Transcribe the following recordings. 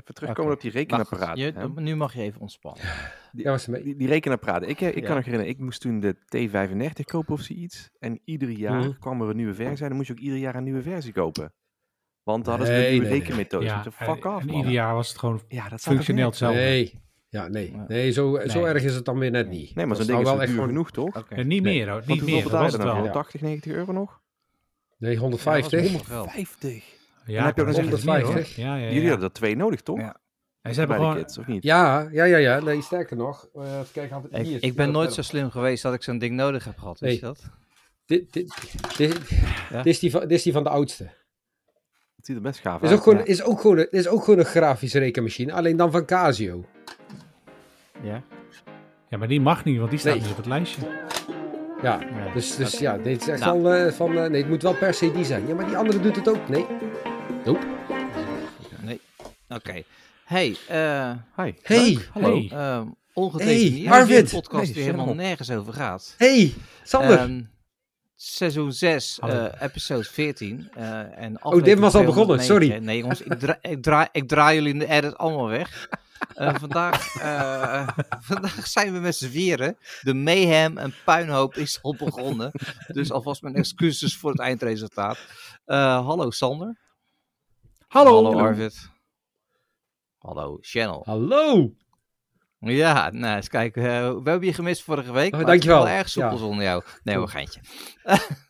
Even terugkomen op die. Je, hè. nu mag je even ontspannen. Ja, was mee. Die, die rekenapparaten. Ik, eh, ik Ja. kan nog herinneren, ik moest toen de T35 kopen of zoiets. En ieder jaar Mhm. kwam er een nieuwe versie en dan moest je ook ieder jaar een nieuwe versie kopen. Want dan hadden ze Nee, een nieuwe nee, nee. rekenmethode. Ja, Ja, fuck en, off, en man. ieder jaar was het gewoon Ja, dat functioneel hetzelfde. Nee. Ja, nee. Ja. Nee, zo, zo erg is het dan weer net niet. Nee, maar Dat zo'n is ding nou is wel echt gewoon... genoeg, toch? En niet meer hoor, niet hoeveel meer. Dat was het wel. voor? 80, 90 euro nog? Nee, Ja, 150. Dat was geld. 50. Ja, Dan heb je ook nog zeggen, het is meer, 150. hoor. Ja, ja, ja. Jullie hadden er twee nodig, toch? Ja. En ze hebben gewoon... kids, of niet? Ja, ja, ja, ja. Nee, sterker nog. eh even kijken, had het Ik, ik ben nooit zo slim geweest dat ik zo'n ding nodig heb gehad. Weet je Nee. dat? Dit, dit, dit, Ja? dit, is die van, dit is die van de oudste. Het ziet er best gaaf Is uit. ook, gewoon, ja. is, ook gewoon een, is ook gewoon een grafische rekenmachine, alleen dan van Casio. Ja. Ja, maar die mag niet, want die staat Nee. dus op het lijstje. Ja, Ja. dus, dus ja, dit is echt Nou. wel eh, van, eh, nee, het moet wel per se die zijn. Ja, maar die andere doet het ook. Nee. Nope. Nee. Oké. Hey, eh Hi. Hey, Hallo. Hey. ehm ongedefinieerd. Hey, Arvid. Een podcast Hey, die helemaal nergens over gaat. hey, Sander. Ehm, seizoen 6, Hallo. eh, episode 14. eh en Oh, dit was al begonnen, 209. sorry. Nee jongens, ik, dra ik, draai, ik draai jullie in de edit allemaal weg. Eh, vandaag, eh, vandaag zijn we met z'n vieren. De mayhem en puinhoop is al begonnen. Dus alvast mijn excuses voor het eindresultaat. Eh, hallo Sander. Hallo. Hallo Arvid. Hallo Channel. Hallo. Ja, nou eens kijken. eh, we hebben je gemist vorige week. Oh, maar dankjewel. Het is wel erg soepel Ja. zonder jou. Nee hoor, geintje.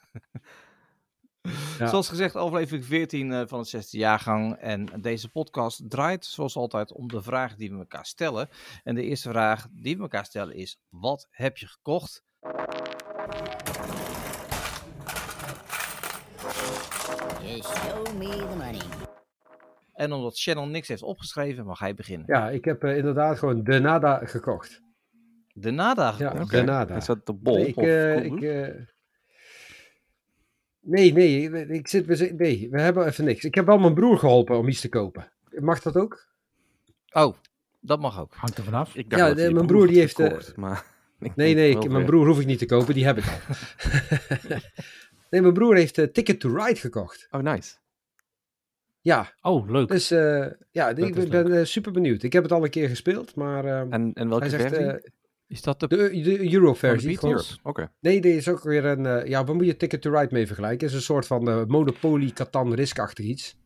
Ja. Zoals gezegd, aflevering 14 eh, van het zesde jaargang. En deze podcast draait zoals altijd om de vragen die we elkaar stellen. En de eerste vraag die we elkaar stellen is: wat heb je gekocht? You show me the money. En omdat Channel niks heeft opgeschreven, mag hij beginnen. Ja, ik heb eh, inderdaad gewoon de Nada gekocht. De nada. Ja, gekocht. de Nada. Is dat de bol? Nee, ik, of eh, koeldoek? ik, eh, nee, nee, ik zit, we nee, we hebben even niks. Ik heb wel mijn broer geholpen om iets te kopen. Mag dat ook? Oh, dat mag ook. Hangt er vanaf. Ik dacht ja, dat de- je mijn broer die heeft, eh, gekocht, maar ik Nee, nee, ik- mijn broer hoef ik niet te kopen, die heb ik al. nee, mijn broer heeft eh, Ticket to Ride gekocht. Oh, nice. Ja, Oh, leuk. dus eh, ja, Dat ik ben eh, super benieuwd. Ik heb het al een keer gespeeld, maar eh, En, en welke zegt versie? eh, Is dat de. de, de Euro-versie. Europe. Oké. Nee, dit is ook weer een. eh, ja, waar moet je Ticket to Ride mee vergelijken? Het is een soort van Monopoly, Catan, Risk-achtig iets.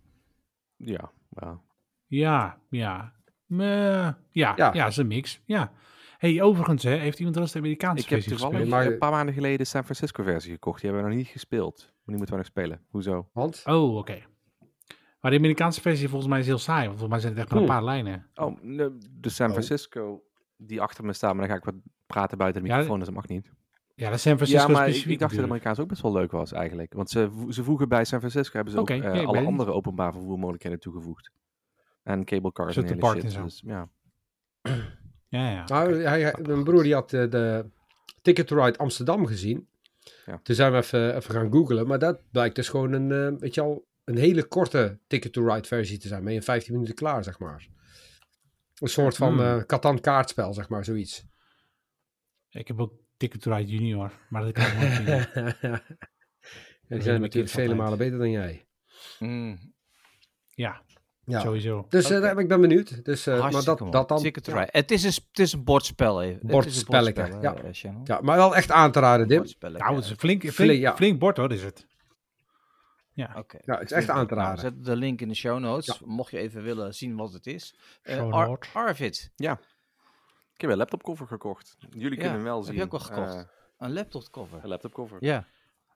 Ja, ja. Ja, ja. Ja, Ja. ja, is een mix. Ja. hey, overigens, hè, heeft iemand wel eens de Amerikaanse Ik heb versie toevallig gespeeld? maar- een paar maanden geleden de San Francisco versie gekocht. Die hebben we nog niet gespeeld. Maar die moeten we nog spelen. Hoezo? Want Oh, oké. Maar de Amerikaanse versie volgens mij is heel saai, want volgens mij zijn het echt maar een Hmm. paar lijnen. Oh, de San Oh. Francisco die achter me staat. Maar dan ga ik wat praten buiten de Ja, microfoon, dus dat mag niet. Ja, dat is San Francisco Ja, maar ik, specifiek ik dacht dat de natuurlijk. Amerikaans ook best wel leuk was eigenlijk. Want ze, ze voegen bij San Francisco hebben ze ook eh, alle andere openbaar vervoermogelijkheden toegevoegd. En cable cars en hele shit. en zo. Dus, ja. Ja, ja. nou, hij, hij- mijn broer die had eh, de Ticket to Ride Amsterdam gezien. Ja. Toen zijn we even, even gaan googlen. Maar dat blijkt dus gewoon een, eh, weet je al, een hele korte Ticket to Ride versie te zijn. Ben je in 15 minuten klaar, zeg maar. Een soort van Hmm. eh Catan kaartspel, zeg maar, zoiets. Ik heb ook Ticket to Ride Junior, maar dat kan ik niet. die zijn natuurlijk vele malen beter dan jij. Mm, Ja, Ja. sowieso. Dus eh, daar- ik ben benieuwd. Dus, eh, maar dat, dat dan. Ticket to ja. Ride. Het is een, het is een bordspel even. Het is een Bordspelletje, bordspel, ja. Ja, maar wel echt aan te raden, Dim. Nou, het is een flink, flink, Flink, ja. flink bord hoor, is het. Ja, Oké. Ja, het is echt aan te Nou, raden. zet de link in de show notes, mocht je even willen zien wat het is. Eh, Ar-. Arvid, Ik heb een laptopcover gekocht. Jullie Ja, kunnen hem wel heb zien. je ook wel gekocht? Eh, een laptopcover. een laptopcover. Ja.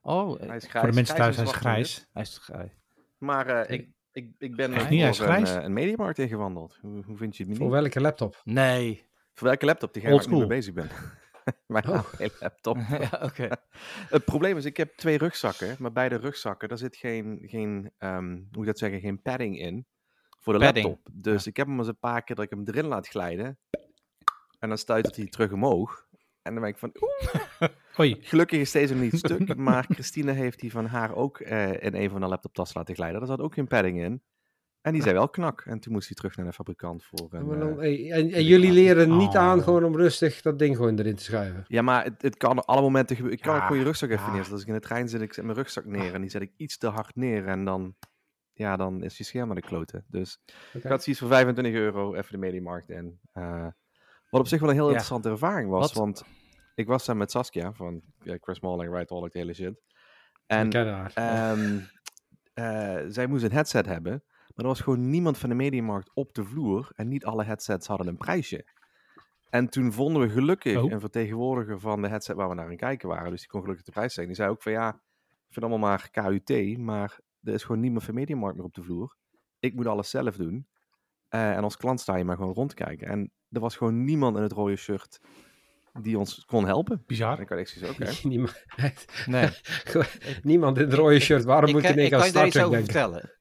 Oh, Hij is grijs. voor de mensen thuis, hij is grijs. hij is grijs. Maar eh, ik, ik, ik ben niet, voor een, eh, een mediamarkt ingewandeld. Hoe, hoe vind je het Voor menu? welke laptop? Nee. Voor welke laptop? Die ga waar ik nu mee bezig ben. Mijn Oh. laptop. ja. Het probleem is, ik heb twee rugzakken. Maar bij de rugzakken, daar zit geen, geen ehm, hoe moet ik dat zeggen, geen padding in. Voor de Padding. laptop. Dus ik heb hem eens een paar keer dat ik hem erin laat glijden. En dan stuitert hij terug omhoog. En dan ben ik van, oeh, gelukkig is deze niet stuk. maar Christine heeft die van haar ook eh, in een van de laptoptassen laten glijden. Daar zat ook geen padding in. En die zei wel knak. En toen moest hij terug naar de fabrikant voor een... Dan- eh, hey, en, en jullie leren niet Oh. aan gewoon om rustig dat ding gewoon erin te schuiven. Ja, maar het, het kan op alle momenten gebeuren. Ik kan Ja, ook gewoon je rugzak even ja. neerzetten. Als ik in de trein zit, ik zet mijn rugzak neer en die zet ik iets te hard neer en dan... ja, dan is je scherm naar de kloten. Dus ik had zoiets voor 25 euro even de Mediamarkt in. Eh, wat op zich wel een heel Ja. interessante ervaring was, Wat? want ik was daar met Saskia van ja, Chris Malling, Right All, de hele shit. En. Ehm, eh, zij moest een headset hebben, maar er was gewoon niemand van de Mediamarkt op de vloer en niet alle headsets hadden een prijsje. En toen vonden we gelukkig Oh. een vertegenwoordiger van de headset waar we naar aan kijken waren, dus die kon gelukkig de prijs zeggen. Die zei ook van ja, ik vind allemaal maar KUT, maar er is gewoon niemand van Mediamarkt meer op de vloer. Ik moet alles zelf doen. Eh, en als klant sta je maar gewoon rond te kijken. En er was gewoon niemand in het rode shirt die ons kon helpen. En Bizar. ik had echt oké. Niemand, Nee. niemand in het rode shirt. Waarom ik, moet je kan- in ik één keer kan aan je daar iets Trek over denken? vertellen.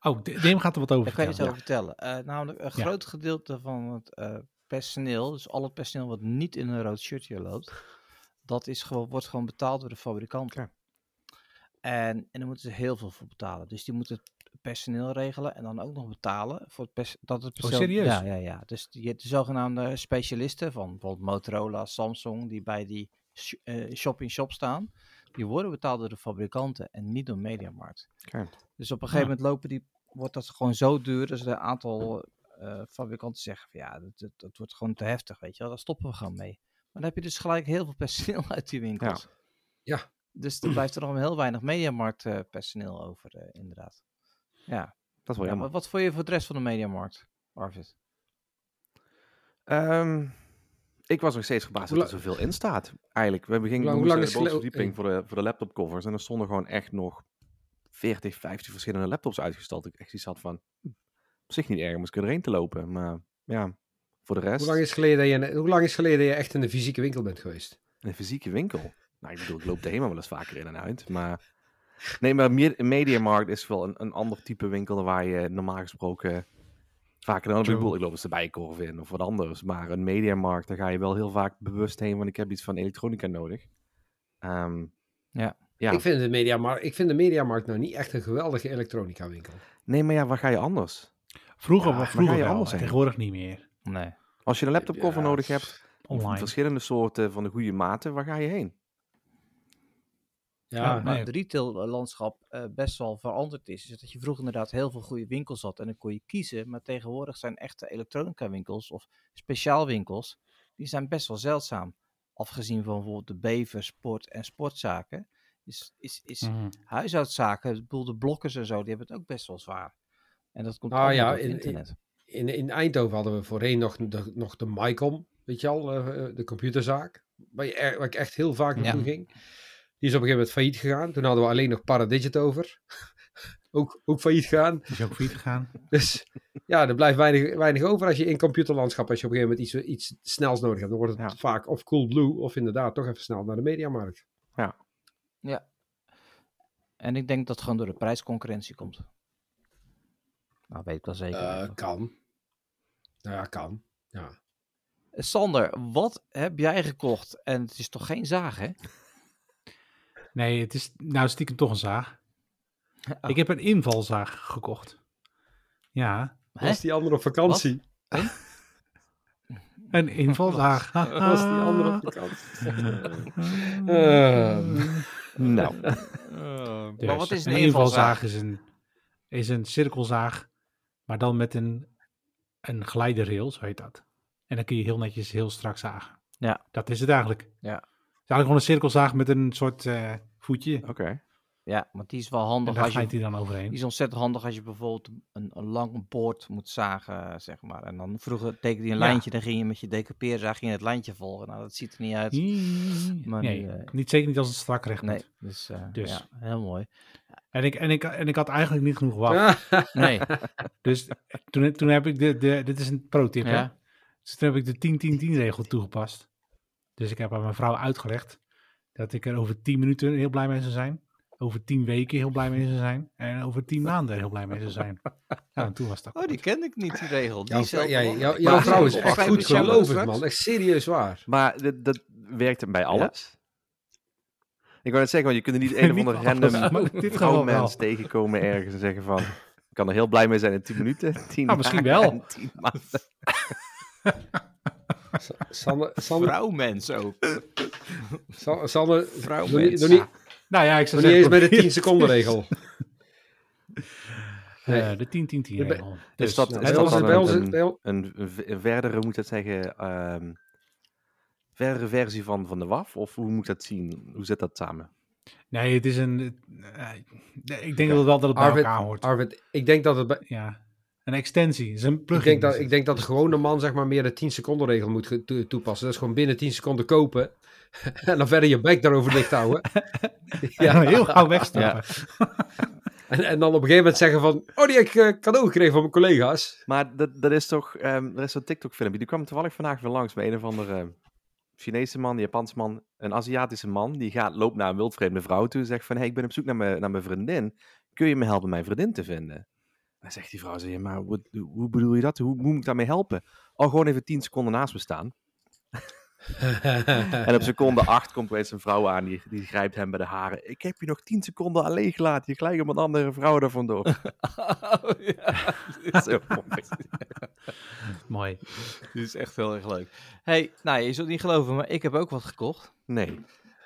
Oh, Dim gaat er wat over Daar kan je iets over vertellen. Eh, namelijk, een groot gedeelte van het eh, personeel, dus al het personeel wat niet in een rood shirtje loopt, dat is gewoon, wordt gewoon betaald door de fabrikanten. En, en daar moeten ze heel veel voor betalen. Dus die moeten het personeel regelen en dan ook nog betalen voor het pers- dat het personeel... serieus? Ja, ja, ja. Dus die, de zogenaamde specialisten van bijvoorbeeld Motorola, Samsung, die bij die eh, shop-in-shop staan, die worden betaald door de fabrikanten en niet door Mediamarkt. Oké. Dus op een gegeven moment lopen die, wordt dat gewoon zo duur, dus een aantal eh, fabrikanten zeggen van ja, dat, dat, dat wordt gewoon te heftig, weet je wel, daar stoppen we gewoon mee. Maar dan heb je dus gelijk heel veel personeel uit die winkels. Ja. Dus er blijft er nog heel weinig mediamarkt eh, personeel over, eh, inderdaad. Ja. Dat is wel ja jammer. maar wat vond je voor de rest van de mediamarkt, Arvid? Ehm, ik was nog steeds verbaasd dat er zoveel in staat. Eigenlijk, we gingen Hoe lang- de verdieping voor de, voor de laptopcovers en er stonden gewoon echt nog 40, 50 verschillende laptops uitgestald. Ik echt iets had van, hm, op zich niet erg, moest ik erheen te lopen. Maar ja, voor de rest, Hoe lang, is geleden dat je, in- hoe lang is geleden je echt in de fysieke winkel bent geweest? een fysieke winkel. Nou, ik bedoel, ik loop er helemaal wel eens vaker in en uit. Maar nee, maar Mediamarkt is wel een, een ander type winkel waar je normaal gesproken vaker dan. Bedoel, ik loop eens de Bijenkorf in of wat anders. Maar een Mediamarkt, daar ga je wel heel vaak bewust heen, want ik heb iets van elektronica nodig. Ehm, Ja. Ja. Ik, vind de mediamarkt, ik vind de Mediamarkt nou niet echt een geweldige elektronica winkel. Nee, maar ja, waar ga je anders? Vroeger, Ja, vroeger ga je wel, anders heen? tegenwoordig niet meer. Nee. Als je een laptopcover Ja, nodig hebt, Online. verschillende soorten van de goede maten, waar ga je heen? Ja, Ja, maar het retaillandschap eh best wel veranderd is. Is dat je vroeger inderdaad heel veel goede winkels had en dan kon je kiezen. Maar tegenwoordig zijn echte elektronica winkels of speciaalwinkels, die zijn best wel zeldzaam. Afgezien van bijvoorbeeld de bever, sport en sportzaken. Is, is, is Mhm. huishoudzaken, de blokkers en zo, die hebben het ook best wel zwaar. En dat komt Ah, ja, door het in- in- internet. in, in Eindhoven hadden we voorheen nog de, nog de Mycom, weet je al, eh, de computerzaak. Waar, je waar ik echt heel vaak naartoe ging. Die is op een gegeven moment failliet gegaan. Toen hadden we alleen nog Paradigit over. ook, ook failliet gegaan. Is ook failliet gegaan? Dus ja, er blijft weinig, weinig over als je in computerlandschap, als je op een gegeven moment iets, iets snels nodig hebt. Dan wordt het Ja. vaak of Coolblue of inderdaad toch even snel naar de mediamarkt. Ja. En ik denk dat het gewoon door de prijsconcurrentie komt. Nou, weet ik wel zeker. Eh, eigenlijk. kan. Nou ja, kan. Ja. Sander, wat heb jij gekocht? En het is toch geen zaag, hè? Nee, het is nou stiekem toch een zaag. Oh. Ik heb een invalzaag gekocht. Ja? Was die andere op vakantie? een invalzaag. Was die andere op vakantie? Eh, Nou, Dus, maar wat is een een invalzaag? invalzaag? Is een, is een cirkelzaag, maar dan met een, een glijderrail, zo heet dat. En dan kun je heel netjes heel strak zagen. Ja. Dat is het eigenlijk. Ja. Eigenlijk gewoon een cirkelzaag met een soort eh, voetje. oké. Ja, want die is wel En handig daar als je... hij dan overheen. Die is ontzettend handig als je bijvoorbeeld een, een lang boord moet zagen, zeg maar. En dan vroeger tekende je een Ja. lijntje, dan ging je met je decoupeerzaag ging je het lijntje volgen. Nou, dat ziet er niet uit. Maar nee, nu, eh, niet, zeker niet als het strak recht Nee, moet. dus, eh, Dus. ja, heel mooi. En ik, en, ik, en ik had eigenlijk niet genoeg waf. Nee, Dus toen, toen heb ik de, de, dit is een pro-tip, hè? ja. Dus toen heb ik de 10-10-10 regel toegepast. Dus ik heb aan mijn vrouw uitgelegd dat ik er over 10 minuten heel blij mee zou zijn. Over 10 weken heel blij mee zou zijn. En over 10 maanden heel blij mee zou zijn. Ja, en toen was dat. Oh, die kende ik niet, die regel. Die Jouw, ja, jouw vrouw is echt goed straks. man. Echt serieus waar. Maar dat, dat werkt bij alles. Ik wou net zeggen, want je kunt er niet een of Niet ander bij alles, random vrouwmens wel. tegenkomen ergens en zeggen van... Ik kan er heel blij mee zijn in 10 minuten. 10 Ah, misschien dagen wel. en 10 maanden. Sander, Sander, Vrouwmens ook. Sa- Sander doe Vrouwmens. niet, doe niet, Nou ja, ik doe zou niet eens zeggen, met de probeer- 10 seconden regel. Nee. Eh, de 10-10-10 Bij- regel. Is Dus, dat, is bij dat dan bij een, ons- een, bij een, een v- een verdere, moet dat zeggen, ehm, verdere versie van, van de WAF? Of hoe moet ik dat zien? Hoe zit dat samen? Nee, het is een... nee, ik denk dat het wel dat het bij Arvid, elkaar hoort. Arvid, ik denk dat het bij, ja. Een extensie. Is een ik plugin. denk dat, ik denk dat de gewone man zeg maar meer de 10 seconden regel moet toepassen. Dat is gewoon binnen 10 seconden kopen. en dan verder je bek daarover dicht houden. Ja, heel gauw wegstappen. En, en dan op een gegeven moment zeggen van... Oh, die heb ik eh, cadeau gekregen van mijn collega's. Maar dat, dat is toch, ehm er is zo'n TikTok-filmpje, die kwam toevallig vandaag weer langs bij een of andere Chinese man, Japanse man, een Aziatische man, die gaat, loopt naar een wildvreemde vrouw toe en zegt van, hey, ik ben op zoek naar mijn, naar mijn vriendin, kun je me helpen mijn vriendin te vinden? Dan zegt die vrouw, zo, ja, maar wat, hoe bedoel je dat? Hoe, hoe moet ik daarmee helpen? Oh, gewoon even 10 seconden naast me staan. En op seconde 8 komt opeens een vrouw aan, die, die grijpt hem bij de haren. Ik heb je nog 10 seconden alleen gelaten, je gelijk om een andere vrouw er vandoor. Oh, ja. Zo mooi. Mooi. Dit is echt heel erg leuk. hey, nou, je zult niet geloven, maar ik heb ook wat gekocht. Nee.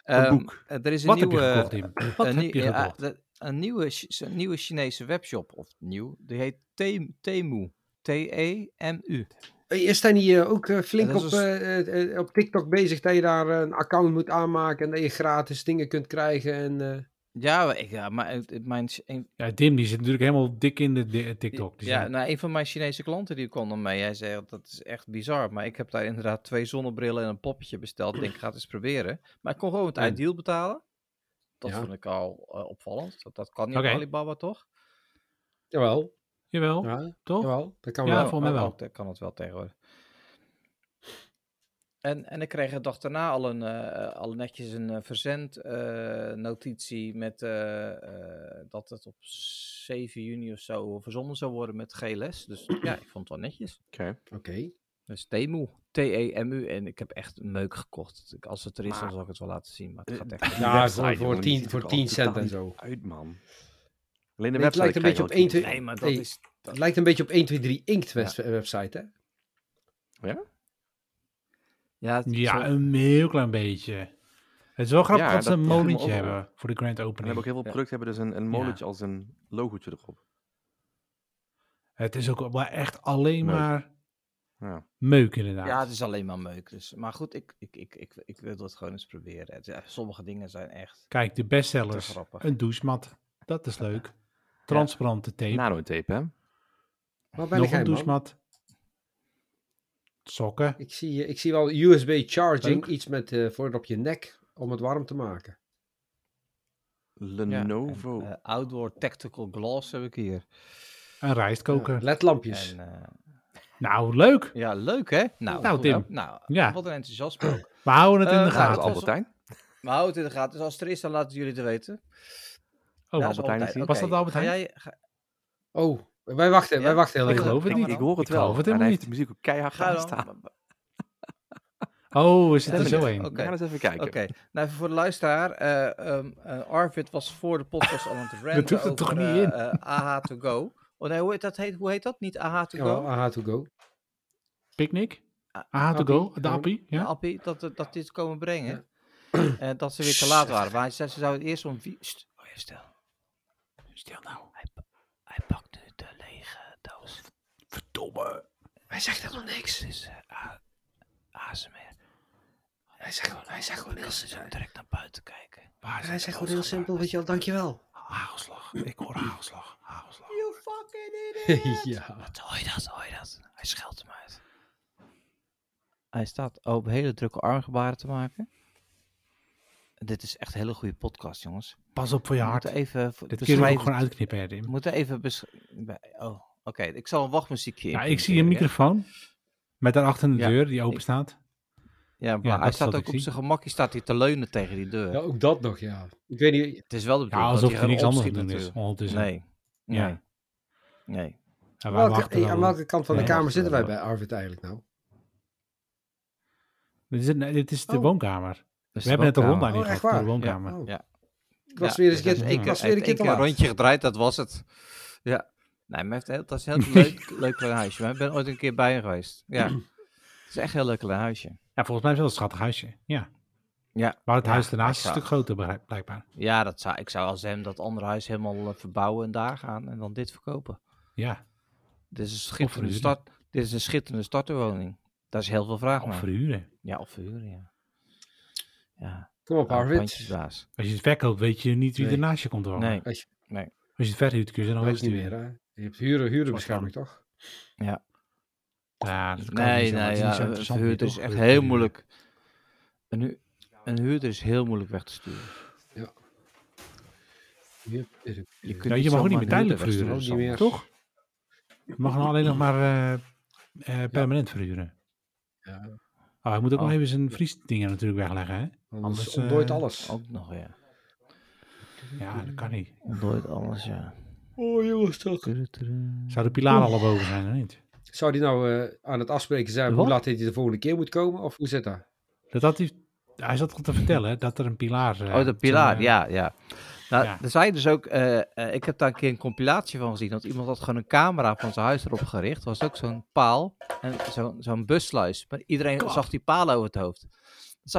Ehm, boek. eh, Er is een Wat heb nieuwe, je gekocht, Tim? Wat een, heb nieuw- je gekocht? Een nieuwe, een nieuwe Chinese webshop, of nieuw, die heet Tem- Temu. T-E-M-U. Hey, Is hij niet eh, ook eh, flink op, dus- eh, eh, op TikTok bezig dat je daar eh, een account moet aanmaken en dat je gratis dingen kunt krijgen? En, eh, Ja, maar ik, ja, maar mijn, een, Ja, Dim die zit natuurlijk helemaal dik in de TikTok. Die ja, nou, een van mijn Chinese klanten die kwam dan mee. Hij zei, dat is echt bizar. Maar ik heb daar inderdaad twee zonnebrillen en een poppetje besteld. Ik denk, ik ga het eens proberen. Maar ik kon gewoon het ideal betalen. Dat Ja. vond ik al eh, opvallend. Dat, dat kan niet op Alibaba, toch? jawel, Jawel, ja, toch? jawel, dat kan Ja, wel. voor mij wel. Dat kan het wel tegenwoordig. En, en ik kreeg de dag daarna al, een, eh, al netjes een eh, verzendnotitie met eh, eh, dat het op 7 juni of zo verzonden zou worden met GLS. Dus ja, ik vond het wel netjes. Oké. Oké. Dus Temu, T-E-M-U. En ik heb echt een meuk gekocht. Ik- Als het er is, dan zal ik het wel laten zien. Maar het Eh, gaat echt die niet. Ja, voor- voor jongen, die 10 ziet er voor 10 cent en zo. Uit, man. Alleen de Nee, het website lijkt een beetje op al 1, 10. 2, Nee, maar dat Hey, is... Het lijkt een beetje op 1, 2, 3 Inkt webs- website, hè? Ja, het- Ja, zo- een heel klein beetje. Het is wel grappig Ja, dat ze een molentje hebben voor de grand En opening. hebben ook heel veel Ja. producten hebben dus een, een Ja. molentje als een logootje erop. Het is ook wel echt alleen Meuk. maar Ja. meuk inderdaad. Ja, het is alleen maar meuk. Dus. Maar goed, ik, ik, ik, ik, ik wil het gewoon eens proberen. Het, ja, sommige dingen zijn echt... Kijk, de bestsellers. Een douchemat. Dat is leuk. Transparante tape. Nanotape, hè? Waar ben Nog een man? douchemat. Sokken. Ik zie, ik zie wel USB charging, Leuk. iets met eh, voor op je nek om het warm te maken. Ja, Lenovo. en, eh, outdoor Tactical Gloss heb ik hier. Een rijstkoker. Ja, ledlampjes. En, eh, Nou, leuk. ja, leuk hè? Nou, Nou, Tim. Nou, Ja. wat een enthousiasme ook. We houden het in Eh, de nou, gaten. dat Albertijn. Maar houd het in de gaten. Dus als het er is, dan laten jullie het weten. Oh, Ja, Albert Heijn is hier. Was dat Albert Ga jij, ga, Oh, wij wachten, Ja, wij wachten heel ik even. geloof het we niet. Ik hoor het Ik wel. geloof het helemaal niet. de muziek ook keihard ga gaan staan. Oh, is het er zo een? Oké. We gaan eens even kijken. Oké, nou even voor de luisteraar. eh, ehm, eh, Arvid was voor de podcast al aan het ranten doet het over toch niet in? eh, AH to go. Oh nee, hoe heet dat? Heet, hoe heet dat? Niet AH to go? AH to go. Picnic? Ah, to go? De ja. appie? Ja. Ja? Appie, dat, dat, dit komen brengen. En dat ze weer te laat waren. Maar ze zouden eerst om. Sst, oh ja, stil. Stil nou. Hij pakt nu de lege doos. Verdomme. Hij zegt helemaal niks. Het is uh, ASMR. Hij zegt gewoon, hij zegt gewoon heel, zo direct naar buiten kijken. Hij het zegt gewoon heel simpel, weet je wel, dankjewel. Hagelslag. Ik hoor hagelslag. Hagelslag. You fucking idiot. ja. Wat hoor je dat? Hoor je dat? Hij scheldt hem uit. Hij staat op hele drukke armgebaren te maken. Dit is echt een hele goede podcast, jongens. Pas op voor je We hart. moeten even Dit kun je ook beschrijven. gewoon uitknippen, hè. We moeten even. Oh, oké. Ik zal een wachtmuziekje Ja, ik zie een microfoon. Met daarachter een Ja, deur die open staat. Ja, maar Ja, hij staat ook op zijn gemakje staat hij te leunen tegen die deur. ja, ook dat nog, ja. Ik weet niet, Het is wel de Ja, bedoeling alsof dat er hij niks gewoon anders doen is ondertussen. Nee. Ja. Nee. Nee. Ja, wij welke, wachten hey, wel. aan welke kant van de Nee, kamer zitten wij bij Arvid eigenlijk nou? Dit is, het- nee, dit is de Oh. woonkamer. Dus We hebben net een Oh, gehad door de woonkamer. Oh. Ja. Ik was Ja, weer eens een keer, was weer een keer te één laat. een rondje gedraaid, dat was het. Ja. Nee, maar hij heeft heel, dat is een heel leuk, leuk klein huisje. Maar ik ben ooit een keer bij hem geweest. Ja. Het is echt een heel leuk klein huisje. Ja, volgens mij is het wel een schattig huisje. Ja. Ja. Maar het Ja, huis daarnaast is een stuk groter, blijkbaar. Ja, dat zou, ik zou als hem dat andere huis helemaal eh, verbouwen en daar gaan en dan dit verkopen. Ja, Dit is een schitterende, start, dit is een schitterende starterwoning. Daar is heel veel vraag of naar. verhuren. Ja, of verhuren, ja. Ja, Kom op, Arvid. Als je het verkoopt, weet je niet wie Nee. ernaast je komt wonen. Nee, Als je, Als je het verhuurt, kun je ze nog dat wel is niet meer, hè? Je hebt huren, hurenbescherming, toch? Ja, dat kan nee, niet nee, het is niet ja, zo meer, is echt heel moeilijk. Een, hu- een huurder is heel moeilijk weg te sturen. Hup, Je, kunt Ja, je mag ook niet meer tijdelijk verhuren. Meer. Toch? Je mag nou alleen nog maar eh, eh, permanent verhuren. Ja, Oh, hij moet ook Oh. nog even zijn vriesdingen natuurlijk wegleggen, hè? anders Anders, ontdooit eh, alles. Ook nog, ja. Ja, dat kan niet. Ontdooit alles, ja. Oh, jongens, toch. Zou de pilaar al boven zijn, of niet? Zou die nou eh, aan het afspreken zijn Wat? hoe laat hij de volgende keer moet komen? Of hoe zit dat? Dat had hij, hij zat toch te vertellen, dat er een pilaar... eh, Oh, de pilaar, eh, ja, ja. Nou, ja. er zei dus ook, eh, eh, ik heb daar een keer een compilatie van gezien, dat iemand had gewoon een camera van zijn huis erop gericht. Er was ook zo'n paal en zo'n zo'n bussluis. Maar iedereen zag die paal over het hoofd. Dan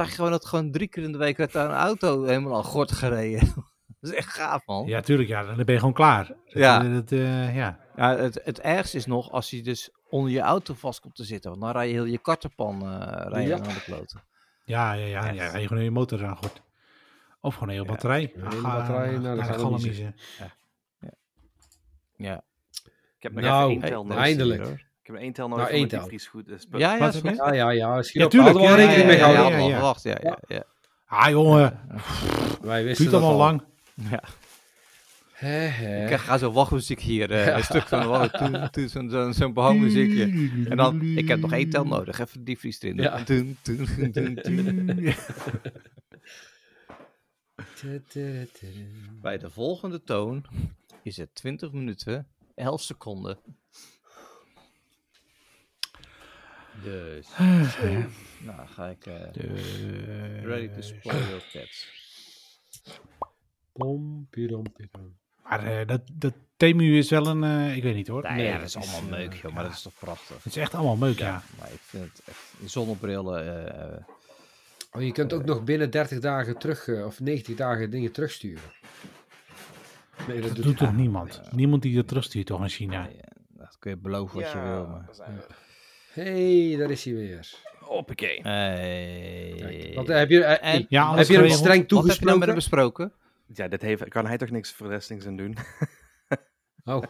zag je gewoon dat gewoon drie keer in de week werd daar een auto helemaal al gort gereden. dat is echt gaaf, man. Ja, tuurlijk, ja. Dan ben je gewoon klaar. Ja. eh, dat, eh, ja. Ja, het, het ergste is nog als je dus onder je auto vast komt te zitten. Want dan rij je heel je kartenpan eh rij je Ja. naar de kloten. Ja, ja, ja. ja, je gewoon je motor aan gooit. Of gewoon een hele batterij. een hele batterij, nou, dat naar de gaat wel niet galmiezen. Ja, Ik heb nog Nou, even één tel nodig. eindelijk. Ik heb een één tel Nou, nodig één om die tel. vries goed is. ja, ja, goed. Ja, ja, ja. Schiet Ja, tuurlijk, hadden we al ja, rekening ja, mee ja, ja, gehouden. ja, ja. Wacht, ja, ja, ja. Ah, jongen. Wij wisten allemaal al. lang. ja. Hè, hè. Ik ga zo wachtmuziek hier, eh, een stuk van wacht, toen, toen zo'n zo'n zo'n behangmuziekje. En dan, ik heb nog één tel nodig, even die vries erin. Ja. Toen, toen. Bij de volgende toon is het 20 minuten, 11 seconden. Dus, nou ga ik eh, ready to spoil your cats. Pom, pidom, pidom. Maar eh, dat, dat Temu is wel een... eh, ik weet niet hoor. Nee, ja, dat is allemaal eh, meuk, joh, maar ja. dat is toch prachtig. Het is echt allemaal meuk, ja. Maar ik vind het echt, zonnebrillen, eh, eh, Oh, je kunt ook nog binnen 30 dagen terug, eh, of 90 dagen dingen terugsturen. Nee, Dat doet toch niemand? Niemand die er terugstuurt toch in China? nee, eh, dat kun je beloven wat je wil. Maar. hey, daar is hij weer. Hoppakee. Hey. Kijk, wat, heb je, eh, En- Ja, heb je hem geregeld. streng Wat heb je nou hem toegesproken? besproken? Ja, dit heeft, kan hij toch niks verrestings aan doen? Oh,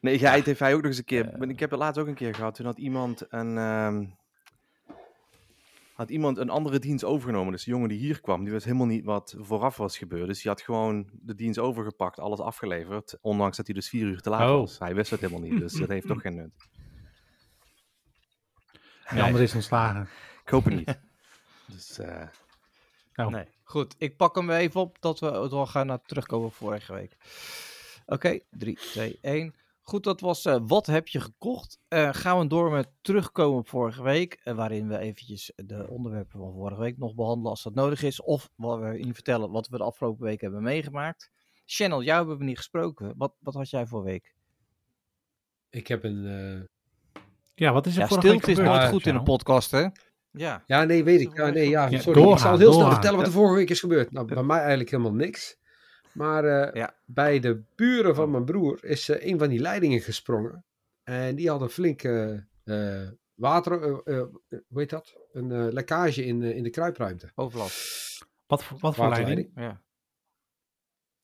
Nee, ja, het heeft hij ook nog eens een keer. Eh. ik heb het laatst ook een keer gehad. Toen had iemand een. ehm, had iemand een andere dienst overgenomen. Dus de jongen die hier kwam, die wist helemaal niet wat vooraf was gebeurd. Dus die had gewoon de dienst overgepakt, alles afgeleverd. Ondanks dat hij dus vier uur te laat Oh. was. Hij wist het helemaal niet, dus dat heeft toch geen nut. De andere is ontslagen. Ik hoop het niet. Dus eh, Nou, Nee. Goed, ik pak hem weer even op dat we door gaan naar terugkomen vorige week. Oké, 3, 2, 1. Goed, dat was eh, wat heb je gekocht? Eh, gaan we door met terugkomen op vorige week, eh, waarin we eventjes de onderwerpen van vorige week nog behandelen als dat nodig is. Of wat we in vertellen wat we de afgelopen week hebben meegemaakt. Channel, jou hebben we niet gesproken. Wat, wat had jij voor week? ik heb een... eh, ja, wat is er Ja, vorige week stilte is nooit Ja, goed in een podcast, hè? Ja. Ja, nee, weet ik. Ja, nee, ja, sorry. ik zal heel snel vertellen wat er vorige week is gebeurd. Nou, bij mij eigenlijk helemaal niks. Maar eh, Ja. bij de buren van mijn broer is eh, een van die leidingen gesprongen. En die had een flinke eh, water... hoe heet dat? Een eh, lekkage in, in de kruipruimte. Overlast. Wat, voor- wat voor leiding? Ja.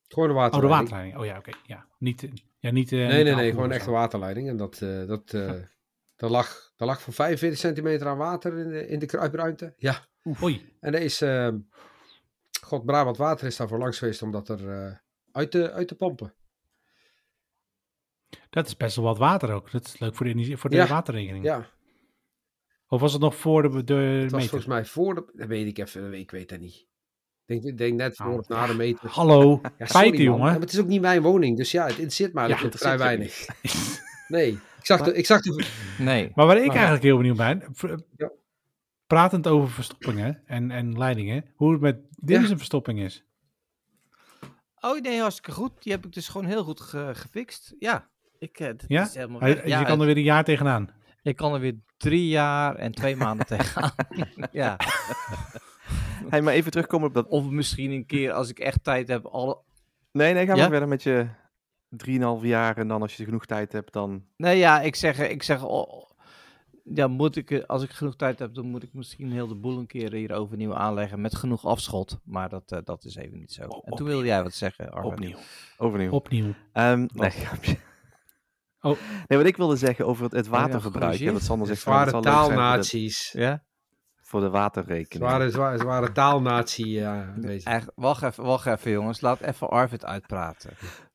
Gewoon een Oh, de waterleiding. waterleiding. Oh ja, oké. Ja, niet, ja, niet, eh, Nee, niet nee, nee, gewoon echt waterleiding. En dat, eh dat, daar, lag, daar lag van 45 centimeter aan water in de, in de kruipruimte. Ja. Oei. En er is, eh, God, Brabant Water is daarvoor langs geweest om dat er eh, uit, te, uit te pompen. Dat is best wel wat water ook. Dat is leuk voor de, energie- voor de Ja. waterrekening. Ja, Of was het nog voor de, de het was meter? volgens mij voor de, dat weet ik even, ik weet dat niet. Ik denk, ik denk net voor Nou, of na de meter. Hallo, Ja, sorry, feiten man. Ja, jongen. maar het is ook niet mijn woning, dus ja, het interesseert mij Ja, eigenlijk het vrij weinig. Nee, ik zag, de, ik zag de, Nee. Maar waar ik eigenlijk heel benieuwd ben, Ja. pratend over verstoppingen en, en leidingen, hoe het met dit Ja. is een verstopping is. Oh nee, hartstikke goed. Die heb ik dus gewoon heel goed ge- gefixt. Ja. Ik, eh, dat Ja? is helemaal Hij-. Ja, je kan er weer een jaar tegenaan. ik kan er weer drie jaar en twee maanden tegenaan. ja. hey, maar even terugkomen op dat... Of misschien een keer als ik echt tijd heb. Alle... Nee, nee, ga Ja? maar verder met je... drieënhalf jaar en dan als je genoeg tijd hebt, dan... Nee, ja, ik zeg, ik zeg oh, ja, moet ik, eh, als ik genoeg tijd heb, dan moet ik misschien heel de boel een keer hier overnieuw aanleggen met genoeg afschot. Maar dat, eh, dat is even niet zo. En toen wilde jij wat zeggen, Arwen. Opnieuw. Overnieuw. Opnieuw. Ehm, nee, grapje. Oh. Nee, wat ik wilde zeggen over het, het waterverbruik. Ja, dat Sander zegt, Zware zal leuk zijn voor de- taalnaties. Ja? Voor de waterrekening. Zware, zware, zware taalnatie. Ja. Echt, wacht even, wacht even jongens. Laat even Arvid uitpraten.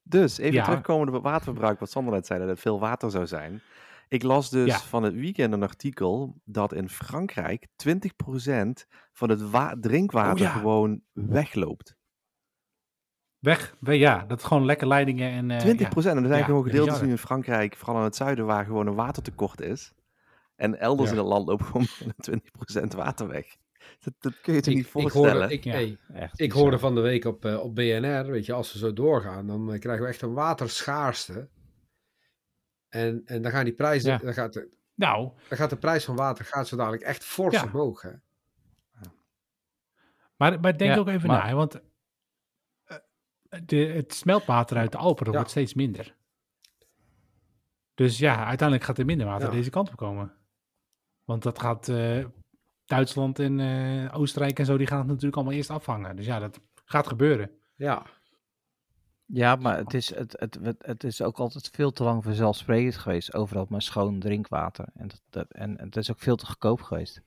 Dus, even Ja. terugkomen op het waterverbruik, wat Sander net zei, dat het veel water zou zijn. Ik las dus Ja. van het weekend een artikel dat in Frankrijk 20% van het wa- drinkwater Oh ja. gewoon wegloopt. Weg. We- Ja, dat is gewoon lekker leidingen en... eh, 20%. En er zijn gewoon gedeeltes nu in Frankrijk, vooral in het zuiden, waar gewoon een watertekort is. En elders in het land loopt gewoon meer dan 20% water weg. Dat, dat kun je je Ik, niet ik, voorstellen. hoorde, ik, Ja. hey, Echt ik hoorde van de week op, eh, op BNR, weet je, als we zo doorgaan, dan eh, krijgen we echt een waterschaarste. En, en dan gaan die prijzen, Ja. dan, gaat de, Nou, dan gaat de prijs van water gaat zo dadelijk echt fors Ja. omhoog. Hè? maar, maar denk Ja, ook even maar- na, want eh, de, het smeltwater uit de Alpen wordt steeds minder. Dus ja, uiteindelijk gaat er minder water Ja. deze kant op komen. Want dat gaat eh, Duitsland en eh, Oostenrijk en zo, die gaan het natuurlijk allemaal eerst afvangen. Dus ja, dat gaat gebeuren. Ja, Ja, maar het is, het, het, het, het is ook altijd veel te lang vanzelfsprekend geweest. Overal maar schoon drinkwater. En, dat, dat, en het is ook veel te goedkoop geweest.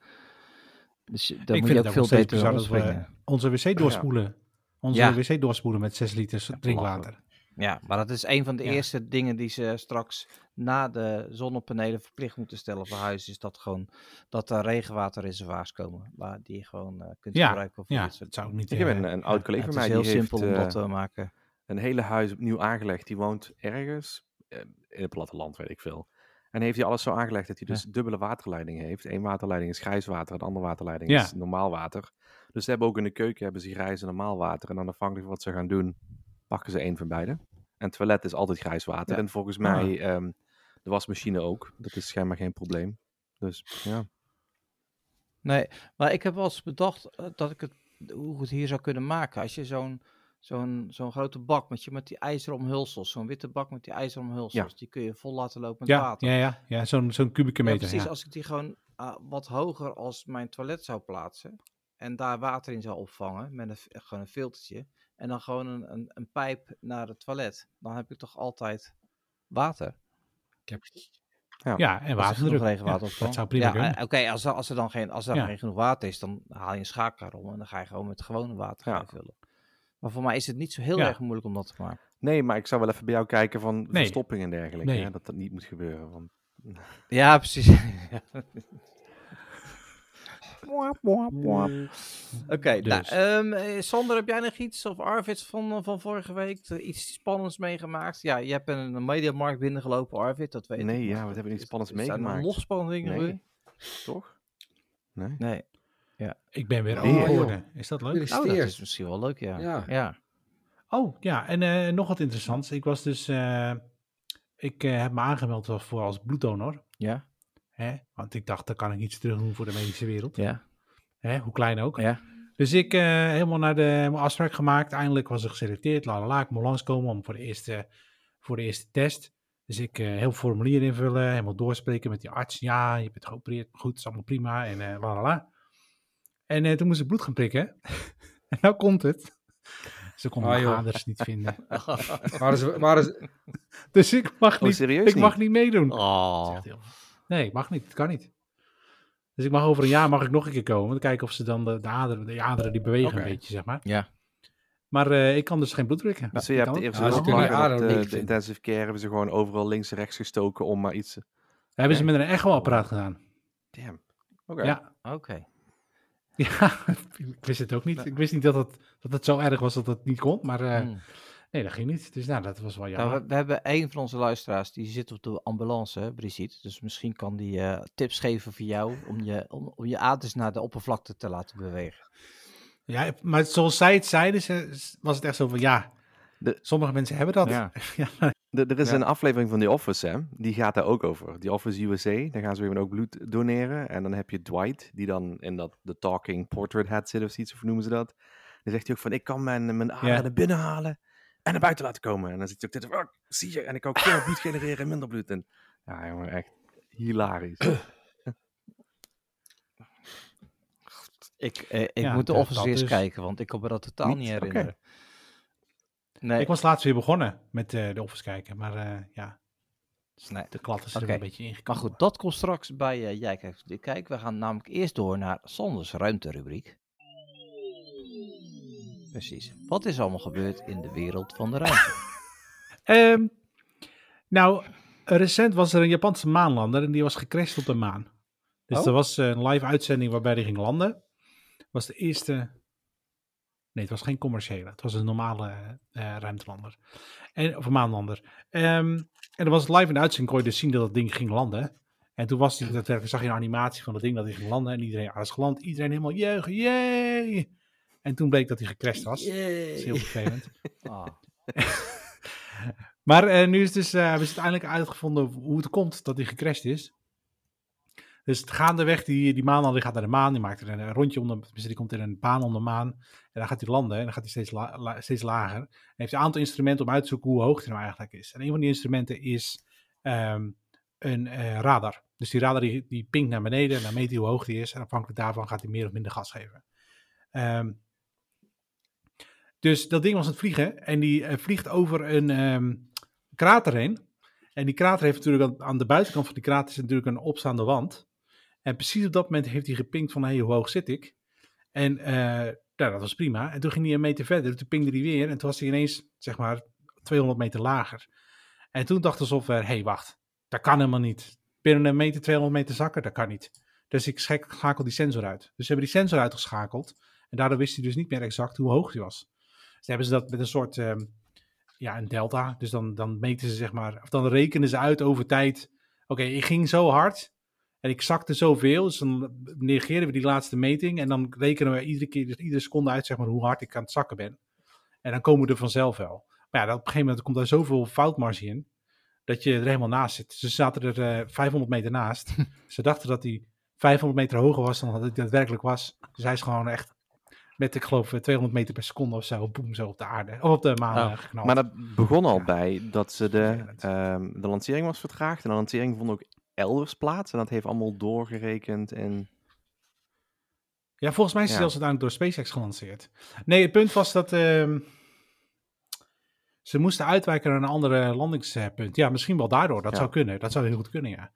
Dus je- daar Ik moet vind je ook veel beter springen. onze wc doorspoelen. Onze Ja. wc doorspoelen met 6 liter drinkwater. Ja, maar dat is een van de Ja. eerste dingen die ze straks na de zonnepanelen verplicht moeten stellen voor huizen. Is dat gewoon dat er regenwaterreservoirs komen. Waar die je gewoon eh, kunt Ja, gebruiken voor Ja, dit dat soort zou ook niet... Ik heb eh, een, een oud collega Het van is mij, heel die heeft simpel om eh, dat te maken. een hele huis opnieuw aangelegd. Die woont ergens eh, in het platteland, weet ik veel. En heeft hij alles zo aangelegd dat hij dus dubbele waterleidingen heeft. Eén waterleiding is grijs water, de andere waterleiding Ja. is normaal water. Dus ze hebben ook in de keuken hebben ze grijs en normaal water. En dan afhankelijk van wat ze gaan doen, pakken ze één van beide. En het toilet is altijd grijs water. Ja. En volgens Ah. mij ehm, de wasmachine ook. Dat is schijnbaar geen probleem. Dus ja. Nee, maar ik heb wel eens bedacht eh, dat ik het, hoe het hier zou kunnen maken. Als je zo'n zo'n zo'n grote bak met, je, met die ijzeren omhulsels, zo'n witte bak met die ijzeren omhulsels, die kun je vol laten lopen met Ja, water. ja, ja, ja zo'n zo'n kubieke Ja, meter. precies. Ja, Als ik die gewoon ah, wat hoger als mijn toilet zou plaatsen en daar water in zou opvangen met een, gewoon een filtertje en dan gewoon een, een, een pijp naar het toilet, dan heb ik toch altijd water. ik heb, ja, en Als er genoeg waterdruk. regenwater Ja, dat zou prima ja, kunnen. eh, Oké, als, er- als er dan, geen, als er Ja. geen genoeg water is, dan haal je een schakelaar om en dan ga je gewoon met gewone water Ja. gaan vullen. Maar voor mij is het niet zo heel Ja. erg moeilijk om dat te maken. Nee, maar ik zou wel even bij jou kijken van Nee. verstopping en dergelijke. Nee. Hè? Dat dat niet moet gebeuren. Want Ja, precies. Mwah. Oké, nou, Dus. ehm, eh, Sander, heb jij nog iets of Arvid van, eh, van vorige week eh, iets spannends meegemaakt? Ja, je hebt een, een mediamarkt binnengelopen, Arvid, dat weet ik. nee, ja, wat hebben we niet is- spannends zijn er meegemaakt? nog spannende dingen? Nee. Toch? Nee. Nee. Ik ben weer Oh, joh. geworden. Is dat leuk? Oh, dat is misschien wel leuk, ja. Ja. ja. Oh, ja, en eh, nog wat interessants. Ik was dus... eh, ik eh, heb me aangemeld voor als bloeddonor. Ja. Hè? Want ik dacht, dan kan ik iets terug doen voor de medische wereld. Ja. Hè? Hoe klein ook. Ja. Dus ik eh, helemaal naar de mijn afspraak gemaakt. Eindelijk was ik geselecteerd. La la la. Ik moet langskomen om voor de eerste, voor de eerste test. Dus ik eh heel veel formulier invullen. Helemaal doorspreken met die arts. Ja, je bent geopereerd. Goed, is allemaal prima. En eh la la la. En eh, toen moest ik bloed gaan prikken. en nou komt het. Ze konden Ah, mijn joh. aders niet vinden. ze, waren ze, Dus ik mag Oh, niet, serieus ik mag niet? meedoen. Dat is Oh. echt heel- Nee, ik mag niet. Het kan niet. Dus ik mag over een jaar mag ik nog een keer komen. Dan kijken of ze dan de, de aderen, de aderen die bewegen een beetje, zeg maar. Ja. Maar eh, ik kan dus geen bloed prikken. Dus je hebt de Ja, eerste hulplag en op ademen de, intensive care hebben ze gewoon overal links en rechts gestoken om maar iets... hebben ze met een echo-apparaat gedaan. Damn. Oké. Ja. Oké. ja, ik wist het ook niet. Ik wist niet dat het, dat het zo erg was dat het niet kon. Maar eh, Hmm. Nee, dat ging niet. Dus nou, dat was wel Nou, jammer. we, we hebben een van onze luisteraars die zit op de ambulance, Brigitte. Dus misschien kan die eh, tips geven voor jou om je, om, om je aders naar de oppervlakte te laten bewegen. Ja, maar zoals zij het zeiden, ze- was het echt zo van ja, De- sommige mensen hebben dat. Ja. Ja, De- er is Ja. een aflevering van The Office, hè? Die gaat daar ook over. The Office USA. Daar gaan ze weer ook bloed doneren. En dan heb je Dwight, die dan in dat de talking portrait hat zit of zoiets, of hoe noemen ze dat? Dan zegt hij ook van, ik kan mijn, mijn aderen Ja. En naar buiten laten komen. En dan zit je ook dit, oh, zie je, en ik kan ook veel bloed genereren en minder bloed. En, ja, jongen, echt hilarisch. Ik, eh, ik Ja, moet de dat- Office dat eens is- kijken, want ik kan me dat totaal Niet? herinneren. Nee, Ik was laatst weer begonnen met eh, de Office kijken, maar eh, ja, nee. de klat is er Oké. een beetje Maar ingekomen. goed, dat komt straks bij eh, Jij kijkt kijk. We gaan namelijk eerst door naar Sanders ruimterubriek. Precies. Wat is allemaal gebeurd in de wereld van de ruimte? Ehm, nou, recent was er een Japanse maanlander en die was gecrashed op de maan. Dus Oh. er was een live uitzending waarbij die ging landen. was de eerste... Nee, het was geen commerciële. Het was een normale eh, ruimtelander. En, of een maanlander. Ehm, en er was live in de uitzending kon je dus zien dat dat ding ging landen. En toen was die, daadwerkelijk, zag je een animatie van dat ding dat hij ging landen. En iedereen ah, is geland. Iedereen helemaal juichen. Yay! En toen bleek dat hij gecrashed was. Dat is heel vervelend. Ah, Maar eh, nu is dus, eh, hebben ze uiteindelijk uitgevonden hoe het komt dat hij gecrashed is. Dus het gaandeweg, die, die maanlander die gaat naar de maan, die maakt er een, een rondje om de, die komt in een baan om de maan. En dan gaat hij landen en dan gaat hij steeds, la- la- steeds lager. En heeft een aantal instrumenten om uit te zoeken hoe hoog hij nou eigenlijk is. En een van die instrumenten is ehm, een eh, radar. Dus die radar die, die pinkt naar beneden en dan meet hij hoe hoog die is. En afhankelijk daarvan gaat hij meer of minder gas geven. Ehm, dus dat ding was aan het vliegen en die eh, vliegt over een ehm, krater heen. En die krater heeft natuurlijk aan, de buitenkant van die krater is natuurlijk een opstaande wand. En precies op dat moment heeft hij gepinkt van, hé, hey, hoe hoog zit ik? En eh, nou, dat was prima. En toen ging hij een meter verder, toen pingde hij weer. En toen was hij ineens, zeg maar, 200 meter lager. En toen dacht de software, hé, hey, wacht, dat kan helemaal niet. Binnen een meter, 200 meter zakken, dat kan niet. Dus ik schak- schakel die sensor uit. Dus ze hebben die sensor uitgeschakeld. En daardoor wist hij dus niet meer exact hoe hoog hij was. Dus hebben ze dat met een soort, ehm, ja, een delta. Dus dan, dan meten ze, zeg maar, of dan rekenen ze uit over tijd. Oké, ik ging zo hard en ik zakte zoveel. Dus dan negeren we die laatste meting. En dan rekenen we iedere keer, dus iedere seconde uit, zeg maar, hoe hard ik aan het zakken ben. En dan komen we er vanzelf wel. Maar ja, dat- op een gegeven moment komt daar zoveel foutmarge in. Dat je er helemaal naast zit. Ze zaten er eh 500 meter naast. ze dachten dat hij 500 meter hoger was dan dat hij daadwerkelijk was. Dus hij is gewoon echt met, ik geloof, eh, 200 meter per seconde of zo, boem, zo op de aarde. Of op de maan Oh, eh, geknald. Maar dat begon al Ja. bij dat ze de, ehm, de lancering was vertraagd. En de lancering vond ook elders plaats. En dat heeft allemaal doorgerekend. En Ja, volgens mij is het Ja. zelfs uiteindelijk door SpaceX gelanceerd. Nee, het punt was dat ehm, ze moesten uitwijken naar een andere landingspunt. Ja, misschien wel daardoor. Dat Ja. zou kunnen. Dat zou heel goed kunnen, ja.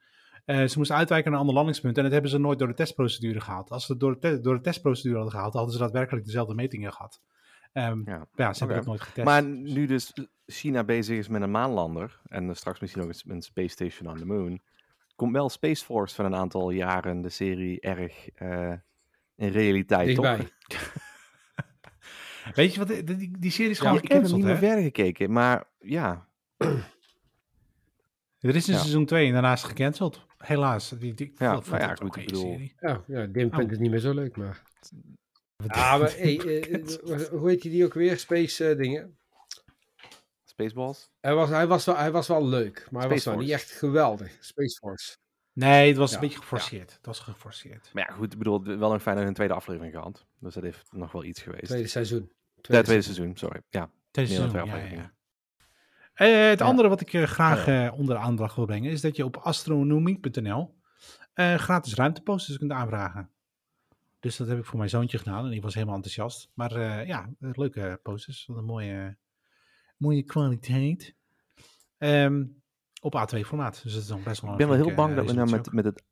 Eh, ze moesten uitwijken naar een ander landingspunt en dat hebben ze nooit door de testprocedure gehaald. Als ze het door de, door de testprocedure hadden gehaald, hadden ze daadwerkelijk dezelfde metingen gehad. Ehm, ja. ja, ze hebben dat nooit getest. Maar nu dus China bezig is met een maanlander. En straks misschien ook een, Space Station on the Moon. Komt wel Space Force van een aantal jaren de serie erg eh, in realiteit, Dichtbij. toch? Weet je wat, die, die, die serie is Ja, gewoon ik heb hem niet meer verder gekeken. Maar ja, Er is een Ja. seizoen 2 en daarna is gecanceld. Helaas. Die, die, Ja, vond nou ja, het goed, oké ik bedoel- serie. Ja, ja Dim Oh. vindt het niet meer zo leuk, maar... Ja, maar hey, eh, eh, hoe heet die, die ook weer? Space eh, dingen. Spaceballs. Hij was, hij, was wel, hij was wel leuk, maar hij was wel niet echt geweldig. Space Force. Nee, het was Ja, een beetje geforceerd. Het was geforceerd. Maar ja, goed, ik bedoel, wel een fijne een tweede aflevering gehad. Dus dat heeft nog wel iets geweest. Tweede seizoen. Ja, tweede seizoen, sorry. Ja, Tweede seizoen, ja, ja, Eh, het Ja. andere wat ik eh, graag eh, onder de aandacht wil brengen, is dat je op astronomie.nl gratis ruimteposters kunt aanvragen. Dus dat heb ik voor mijn zoontje gedaan en die was helemaal enthousiast. Maar ja, leuke posters, wat een mooie, mooie kwaliteit. Ehm, op A2 formaat, dus dat is dan best wel Ik ben wel heel bang dat we nou met, met het,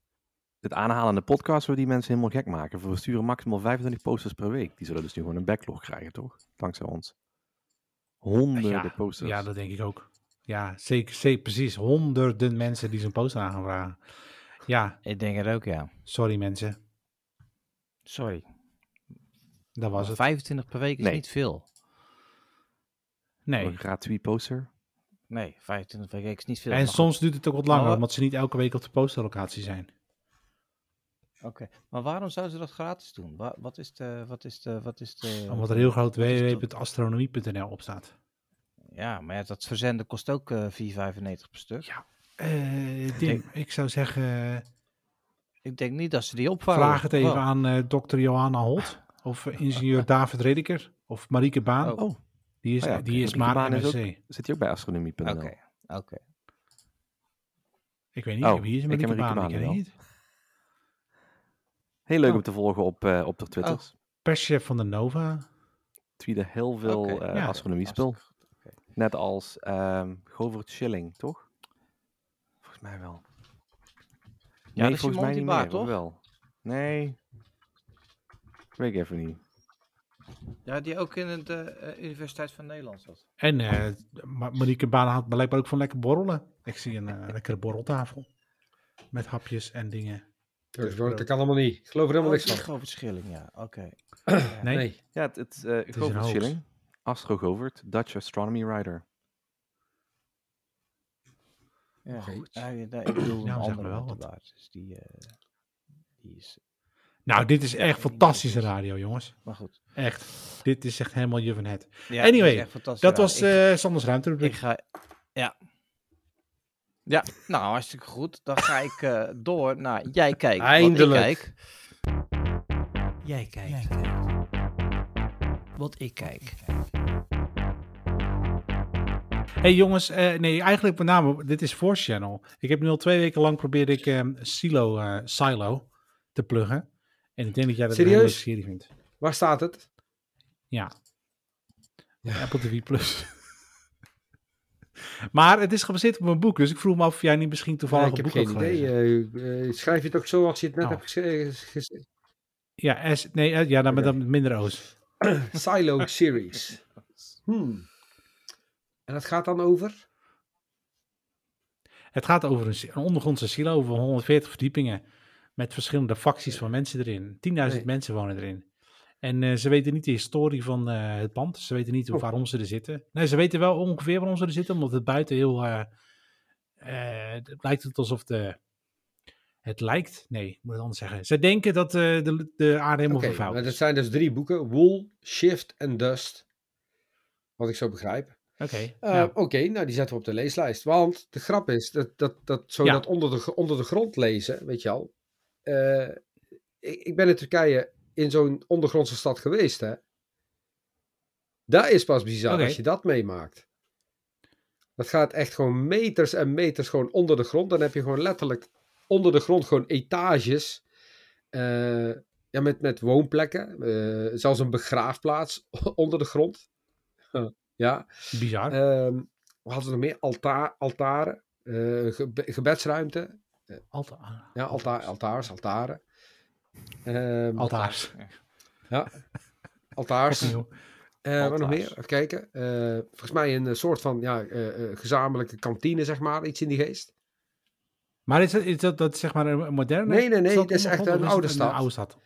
het aanhalen aan de podcast we die mensen helemaal gek maken. We sturen maximaal 25 posters per week. Die zullen dus nu gewoon een backlog krijgen, toch? Dankzij ons. Honderden Ja, posters. Ja, dat denk ik ook. Ja, zeker, zeker precies. Honderden mensen die zo'n poster aan gaan vragen. Ja, Ik denk het ook, ja. sorry mensen, Sorry. dat was het. 25 per week is Nee. niet veel. Nee. Een gratuit poster. Nee, 25 per week is niet veel. En soms duurt het ook wat langer, Maar- omdat ze niet elke week op de posterlocatie zijn. Oké, maar waarom zouden ze dat gratis doen? Wa- wat is de... Wat is de, wat is de Omdat er heel groot www.astronomie.nl op staat. Ja, maar ja, dat verzenden kost ook eh 4,95 per stuk. Ja. Eh Dim, ik zou zeggen, Ik denk niet dat ze die opvangen. vraag het even Wow. aan eh dokter Johanna Holt. Of eh, ingenieur David Redeker. Of Marieke Baan. Oh. Oh, Die is, Oh ja, die is maar Baan is MSC. Zit hij ook bij astronomie.nl? Oké, oké. Ik weet niet, Oh, wie is ik Marieke Marieke Baan? Ik Baan ken wel. niet. Heel leuk Oh. om te volgen op, eh, op de Twitters. Perschef van de Nova. Tweeden heel veel Oké, eh ja, astronomiespul. hartstikke goed, oké. Net als ehm Govert Schilling, toch? Volgens mij wel. Ja, dat is die volgens mij niet meer, toch? wel? Nee. Weet ik even niet. Ja, die ook in de eh, Universiteit van Nederland zat. En eh, Ma- Marieke Baan had blijkbaar ook van lekker borrelen. Ik zie een eh, lekkere borreltafel. Met hapjes en dingen. Dat, dat kan allemaal niet. Ik geloof er Oh, helemaal niks van. Grote Schilling, ja, oké. Nee, Nee. Ja, het, het eh is een Govert hoax. Schilling. Astro Govert, Dutch Astronomy Writer. Ja, goed. Ja, ja, ik bedoel een maar wel wat. Dus die, eh, die is... Nou, dit is echt fantastische radio, jongens. Maar goed. Echt. Dit is echt helemaal je van het. Ja, Anyway. Dat was eh Sanders ruimte. Ik ga. Ja. Ja, nou hartstikke goed. Dan ga ik eh, door naar jij kijkt. wat ik Eindelijk. kijk. Jij kijkt. Wat ik kijk. hey, jongens, eh, nee, eigenlijk met name, dit is Force Channel. Ik heb nu al twee weken lang probeerde ik ehm, Silo, eh, Silo te pluggen. En ik denk dat jij dat een hele Serieus? serie vindt. Waar staat het? Ja. Ja. Apple TV Plus. Maar het is gebaseerd op een boek, dus ik vroeg me af of jij niet misschien toevallig ik een heb boek geen had idee. gelezen. Eh, eh, schrijf je het ook zo als je het net Oh. hebt geschreven? ges- Ja, S, nee, eh, ja, dan met, dan minder O's. Silo Series. Hmm. En dat gaat dan over? Het gaat over een, een ondergrondse silo over 140 verdiepingen. Met verschillende facties van mensen erin. 10.000 Nee. mensen wonen erin. En eh, ze weten niet de historie van eh, het pand. Ze weten niet Oh. waarom ze er zitten. Nee, ze weten wel ongeveer waarom ze er zitten. Omdat het buiten heel... eh, het lijkt het alsof de... Het lijkt... Nee, ik moet het anders zeggen. Ze denken dat de, de aarde helemaal Oké, vervuild is. dat zijn dus drie boeken. Wool, Shift en Dust. Wat ik zo begrijp. Oké. Nou, Oké, nou die zetten we op de leeslijst. Want de grap is dat, dat, dat zo Ja. dat onder de, onder de grond lezen, weet je al. Ik, ik ben in Turkije in zo'n ondergrondse stad geweest, hè. Daar is pas bizar als je dat meemaakt. Dat gaat echt gewoon meters en meters gewoon onder de grond. Dan heb je gewoon letterlijk onder de grond gewoon etages. eh, ja, met, met woonplekken. eh, zelfs een begraafplaats onder de grond. ja. bizar. Ehm we hadden nog meer altaar, altaren, eh, gebe- gebedsruimte. Alta Ja, altaar, altaars, altaren. Ehm, Altaars. Ja, altaars. Eh, wat nog meer? Even kijken. Eh, volgens mij een eh, soort van ja, eh, eh, gezamenlijke kantine, zeg maar. Iets in die geest. Maar is dat, is dat, dat zeg maar een moderne Nee, nee, nee, het is echt een oude stad. oude stad.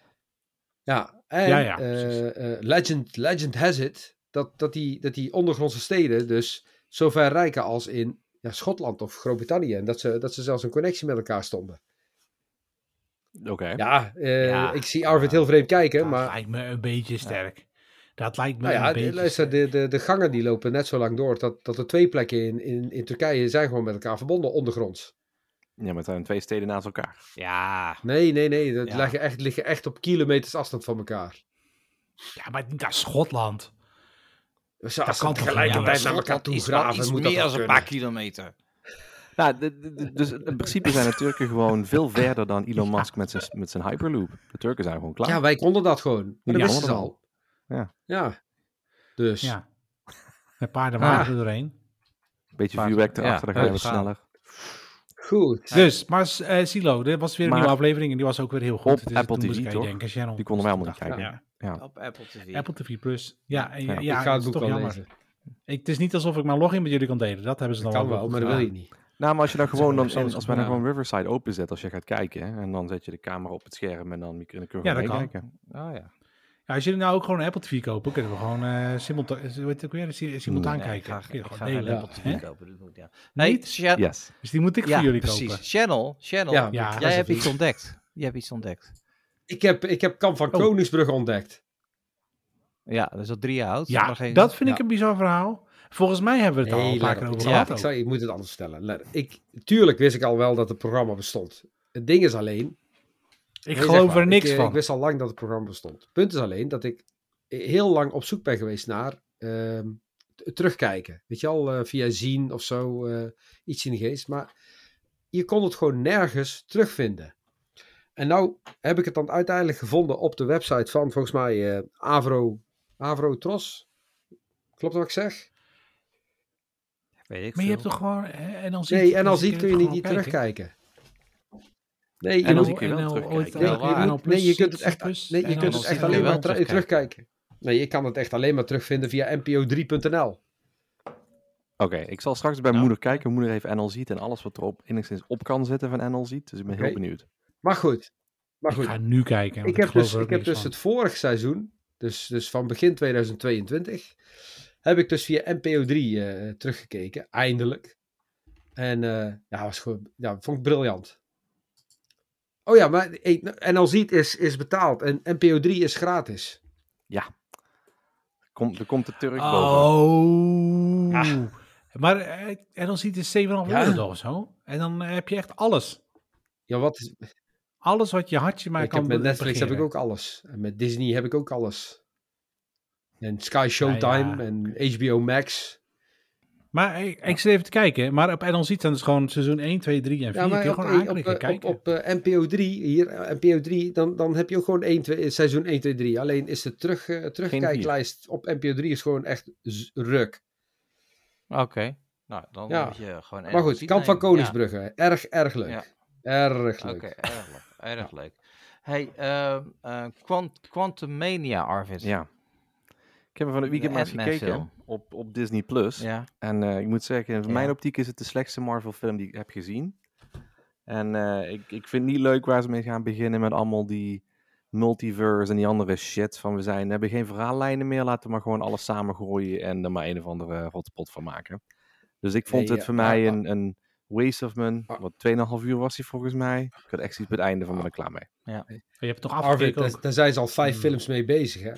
Ja, en Ja, eh, eh, legend, legend has it dat, dat, die, dat die ondergrondse steden dus zo ver rijken als in ja, Schotland of Groot-Brittannië. En dat ze, dat ze zelfs een connectie met elkaar stonden. Oké. Ja, eh, Ja. ik zie Arvid heel vreemd kijken, Dat maar lijkt me een beetje sterk. Dat lijkt me nou ja, een beetje luister, sterk. de, de, de gangen die lopen net zo lang door dat, dat er twee plekken in, in, in Turkije zijn gewoon met elkaar verbonden ondergronds. Ja, maar het zijn twee steden naast elkaar. Ja. Nee, nee, nee, dat Ja. liggen, echt, liggen echt op kilometers afstand van elkaar. Ja, maar niet naar Schotland. Dus ze kan toch tegelijkertijd niet? naar elkaar Dat toe is graven, iets moet dat meer dan een paar kilometer. Nou, de- de- de- dus in principe zijn de Turken gewoon veel verder dan Elon Musk met zijn, met zijn Hyperloop. De Turken zijn gewoon klaar. Ja, wij konden dat gewoon. Maar dat Ja, wisten ze konden al. Ja. Ja. Dus. Ja. Met paardenwagen Ah. er doorheen. Beetje vuurwerk ja, erachter, dan ga je wat gaan. sneller. Goed. Dus, maar eh, Silo, dit was weer een Maar- nieuwe aflevering en die was ook weer heel goed. Op Dus Apple TV, toch? denken, Channel. Die konden wij allemaal niet Ja. kijken. Ja. Ja. Op Apple TV. Apple TV Plus. Ja, en, ja, Ja. ja, ik ga dat het is boek toch wel lezen. Ik, het is niet alsof ik mijn login met jullie kan delen. Dat hebben ze dan kan wel maar dat wil je niet. Nou, maar als je dan gewoon, dan, als wij dan gewoon Riverside openzet als je gaat kijken, hè, en dan zet je de camera op het scherm en dan kun je Ja, dat kan. meekijken. Oh ja. Ja, als jullie nou ook gewoon een Apple TV kopen, kunnen we gewoon eh simultaan, simultaan Nee, ik kijken. ga, ik gewoon ga delen. Apple TV Hè? kopen. Dat moet, ja. Nee, Niet? Channel. Yes. Dus die moet ik Ja, voor jullie precies. kopen. Channel. Channel. Ja, Ja, Jij hebt iets ontdekt. Je hebt iets ontdekt. Ik heb, ik heb Kamp van Oh. Koningsbrug ontdekt. Ja, dat is al drie jaar oud. Ja, maar geen... dat vind ik een bizar verhaal. Volgens mij hebben we het al een paar keer over Ik, Ja. gehad. ik, zal, ik moet het anders vertellen. Let- Ik, tuurlijk wist ik al wel dat het programma bestond. Het ding is alleen... Ik Nee, geloof zeg maar, er niks ik, eh, van. Ik wist al lang dat het programma bestond. Het punt is alleen dat ik heel lang op zoek ben geweest naar ehm, terugkijken. Weet je al, eh, via zien of zo, eh, iets in de geest. Maar je kon het gewoon nergens terugvinden. En nou heb ik het dan uiteindelijk gevonden op de website van volgens mij Avro, Avro Tros. Klopt wat ik zeg? Weet ik Maar je hebt toch gewoon... eh, En dan Nee, en als zie ziet kun je niet, niet terugkijken. Nee, je En als moet- ik je wel NL terugkijken. Nee, je je kunt het echt, nee, je kunt het echt je alleen wel maar ter- terugkijken. terugkijken. Nee, je kan het echt alleen maar terugvinden via npo3.nl. Oké, ik zal straks bij Nou. moeder kijken. Moeder heeft NL ziet en alles wat erop enigszins op kan zitten van NL ziet. Dus ik ben heel benieuwd. Maar goed. Maar Ik goed. ga nu kijken. Ik heb dus, ik heb dus van. het vorig seizoen, dus, dus van begin 2022, heb ik dus via NPO3 eh, teruggekeken, eindelijk. En eh, ja, was gewoon, ja, vond ik briljant. Oh ja, maar eh, en al ziet is, is betaald en NPO3 is gratis. Komt, er komt de Turk boven. Oh. Maar eh, en dan ziet het 7,5 Ja. euro of zo. En dan eh, heb je echt alles. Ja, wat is, Alles wat je hartje maar ik kan heb met Netflix heb ik ook alles. En met Disney heb ik ook alles. En Sky Showtime ja. en HBO Max. Maar ik, ik zit even te kijken. Maar op NL ziet dan dus gewoon seizoen 1, 2, 3 en 4. Ja, kun maar je op, gewoon eh, aanklikken, op, eh, op, kijken. op eh, NPO 3, hier, NPO 3, dan, dan heb je ook gewoon 1, 2, seizoen 1, 2, 3. Alleen is de terug, terugkijklijst op NPO 3 is gewoon echt ruk. Oké. Nou, dan Ja. moet je gewoon... Maar goed, Kamp van Koningsbrugge, erg, erg leuk. Ja. Erg leuk. Oké, erg leuk. Erg leuk. Hey, ehm eh, Quant Quantum Mania, Arvid. Ja. Ik heb er van het weekend De maar eens Ant-Man gekeken op, op Disney+. Plus. Ja. En eh, ik moet zeggen, in Ja. mijn optiek is het de slechtste Marvel film die ik heb gezien. En eh, ik, ik vind het niet leuk waar ze mee gaan beginnen met allemaal die multiverse en die andere shit. Van we zijn, we hebben geen verhaallijnen meer, laten we maar gewoon alles samengooien en er maar een of andere hotspot van maken. Dus ik vond Nee, het ja, voor mij een, een waste of mijn, Maar- wat 2,5 uur was hij volgens mij. Ik had echt iets bij het einde van ben ik klaar mee. Je hebt het toch afgekeken daar, zijn ze al vijf Hmm. films mee bezig, hè?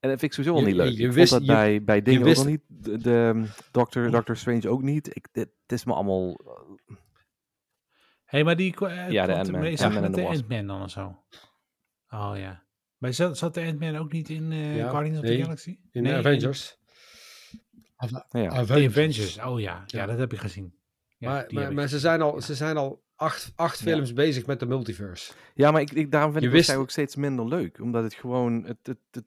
En dat vind ik sowieso Je- niet leuk. je wist- vond dat je- bij, bij dingen wist- ook niet. De, de Doctor, Doctor Strange ook niet. Ik, dit, het is me allemaal... Hé, maar die... eh, Ja, de Ant-Man. Is dat Ant-Man met and de. Ant-Man dan of zo? Oh ja. Maar zat, zat de Ant-Man ook niet in eh Ja, Guardians of the Galaxy? In Nee, Avengers. ja. The Avengers, oh ja. Ja, Ja. dat heb ik gezien. Ja, maar maar, maar ze zijn al, Ja. ze zijn al acht, acht Ja. films bezig met de multiverse. Ja, maar ik, ik, daarom vind Je ik het wist- ook steeds minder leuk. Omdat het gewoon... Het, het, het,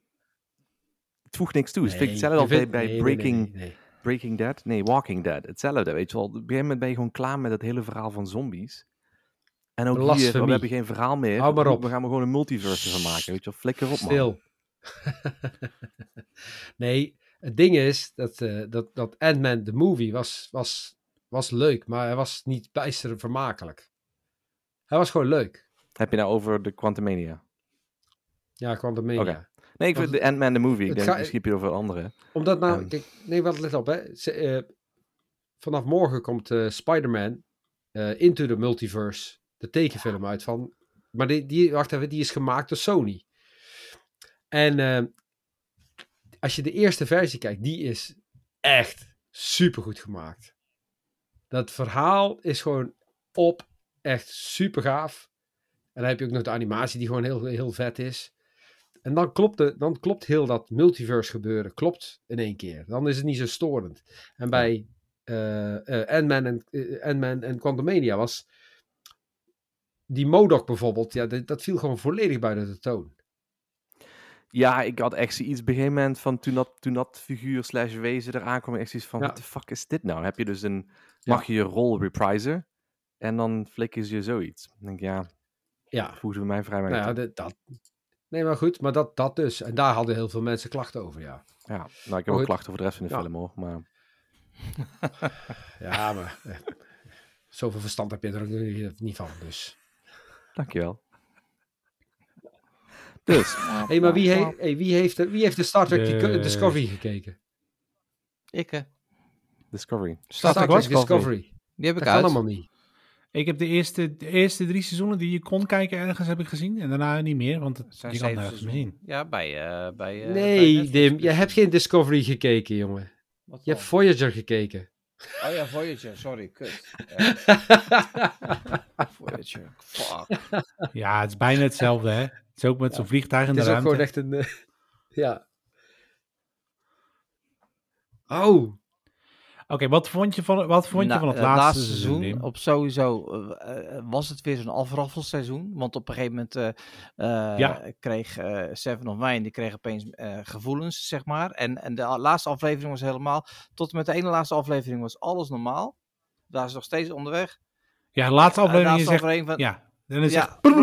het voegt niks toe. Het vind ik hetzelfde bij, nee, Breaking, nee. Breaking Dead. Nee, Walking Dead. Hetzelfde, weet je wel. Op een gegeven moment ben je gewoon klaar met het hele verhaal van zombies. En ook hier, Blasfemie. we hebben geen verhaal meer. Hou maar op. We gaan er gewoon een multiverse van maken, weet je wel. Flikker op, man. Stil. nee, het ding is dat, eh, dat, dat Ant-Man, de movie, was, was, was leuk, maar hij was niet bijster vermakelijk. Hij was gewoon leuk. Heb je nou over de Quantumania? Ja, Quantumania. Oké. Nee, ik vind de Ant-Man the Movie. Ik denk, ga- misschien heb je over andere. Omdat nou, Ehm. kijk, nee, wat let op, hè. Ze, eh, vanaf morgen komt eh, Spider-Man eh, Into the Multiverse, de tekenfilm uit van, maar die, die, wacht even, die is gemaakt door Sony. En eh, als je de eerste versie kijkt, die is echt super goed gemaakt. Dat verhaal is gewoon op, echt super gaaf. En dan heb je ook nog de animatie die gewoon heel, heel vet is. En dan klopt, de, dan klopt heel dat multiverse gebeuren klopt in één keer. Dan is het niet zo storend. En bij Ant-Man en, Ant-Man en Quantumania was die Modok bijvoorbeeld, ja, dat, dat viel gewoon volledig buiten de toon. Ja, ik had echt zoiets op een gegeven moment van toen dat, toen dat figuur slash wezen eraan kwam, echt zoiets van, Ja. wat de fuck is dit nou? Heb je dus een, Ja. mag je je rol reprisen en dan flikken ze je zoiets. Dan denk ik, ja, Ja, voegen ze bij mij vrij nou ja, dat. Nee, maar goed, maar dat, dat dus. En daar hadden heel veel mensen klachten over, ja. Ja, nou, ik heb ook Goed. klachten over de rest van de Ja. film hoor, maar Ja, maar eh, zoveel verstand heb je er ook niet- niet van, dus. dankjewel. Dus, Hé, hey, maar wie, he- hey, wie, heeft de, wie heeft de Star Trek De- Discovery gekeken? Ik, eh, Discovery. Star, Trek Trek Discovery. Discovery. die heb ik Dat kan uit. allemaal niet. Ik heb de eerste, de eerste drie seizoenen die je kon kijken ergens heb ik gezien. En daarna niet meer, want het, Het zijn je kan nergens meer zien. Ja, bij, eh bij, eh, nee, Dim, je hebt geen Discovery gekeken, jongen. Wat Je hebt? Voyager gekeken. Oh ja, Voyager, sorry, kut. Voyager, fuck. Ja, het is bijna hetzelfde, hè. Het is ook met zo'n vliegtuig in Het de is ook ruimte. gewoon echt een... eh, ja. Oh, Oké, wat vond je van, wat vond je Nou, van het laatste, seizoen? Op sowieso eh, eh, was het weer zo'n afraffelseizoen. Want op een gegeven moment eh, Ja. kreeg Seven of Nine, die kreeg opeens gevoelens, zeg maar. En, en de laatste aflevering was helemaal, tot en met de ene laatste aflevering was alles normaal. Daar is nog steeds onderweg. Ja, de laatste de aflevering laatste van, Ja, dan is ja, echt...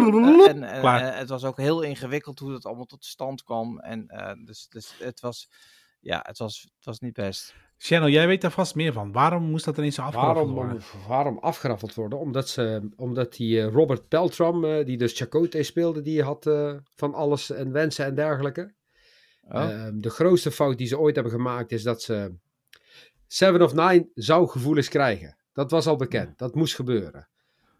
en, en, klaar. het was ook heel ingewikkeld hoe dat allemaal tot stand kwam. En dus, dus het was, ja, het was, het was niet best. Channel, jij weet daar vast meer van. Waarom moest dat ineens zo afgeraffeld waarom, worden? waarom afgeraffeld worden? Omdat, ze, omdat die eh, Robert Peltram, eh, die dus Chakotay speelde, die had eh, van alles en wensen en dergelijke. Oh. De grootste fout die ze ooit hebben gemaakt is dat ze Seven of Nine zou gevoelens krijgen. Dat was al bekend. Dat moest gebeuren.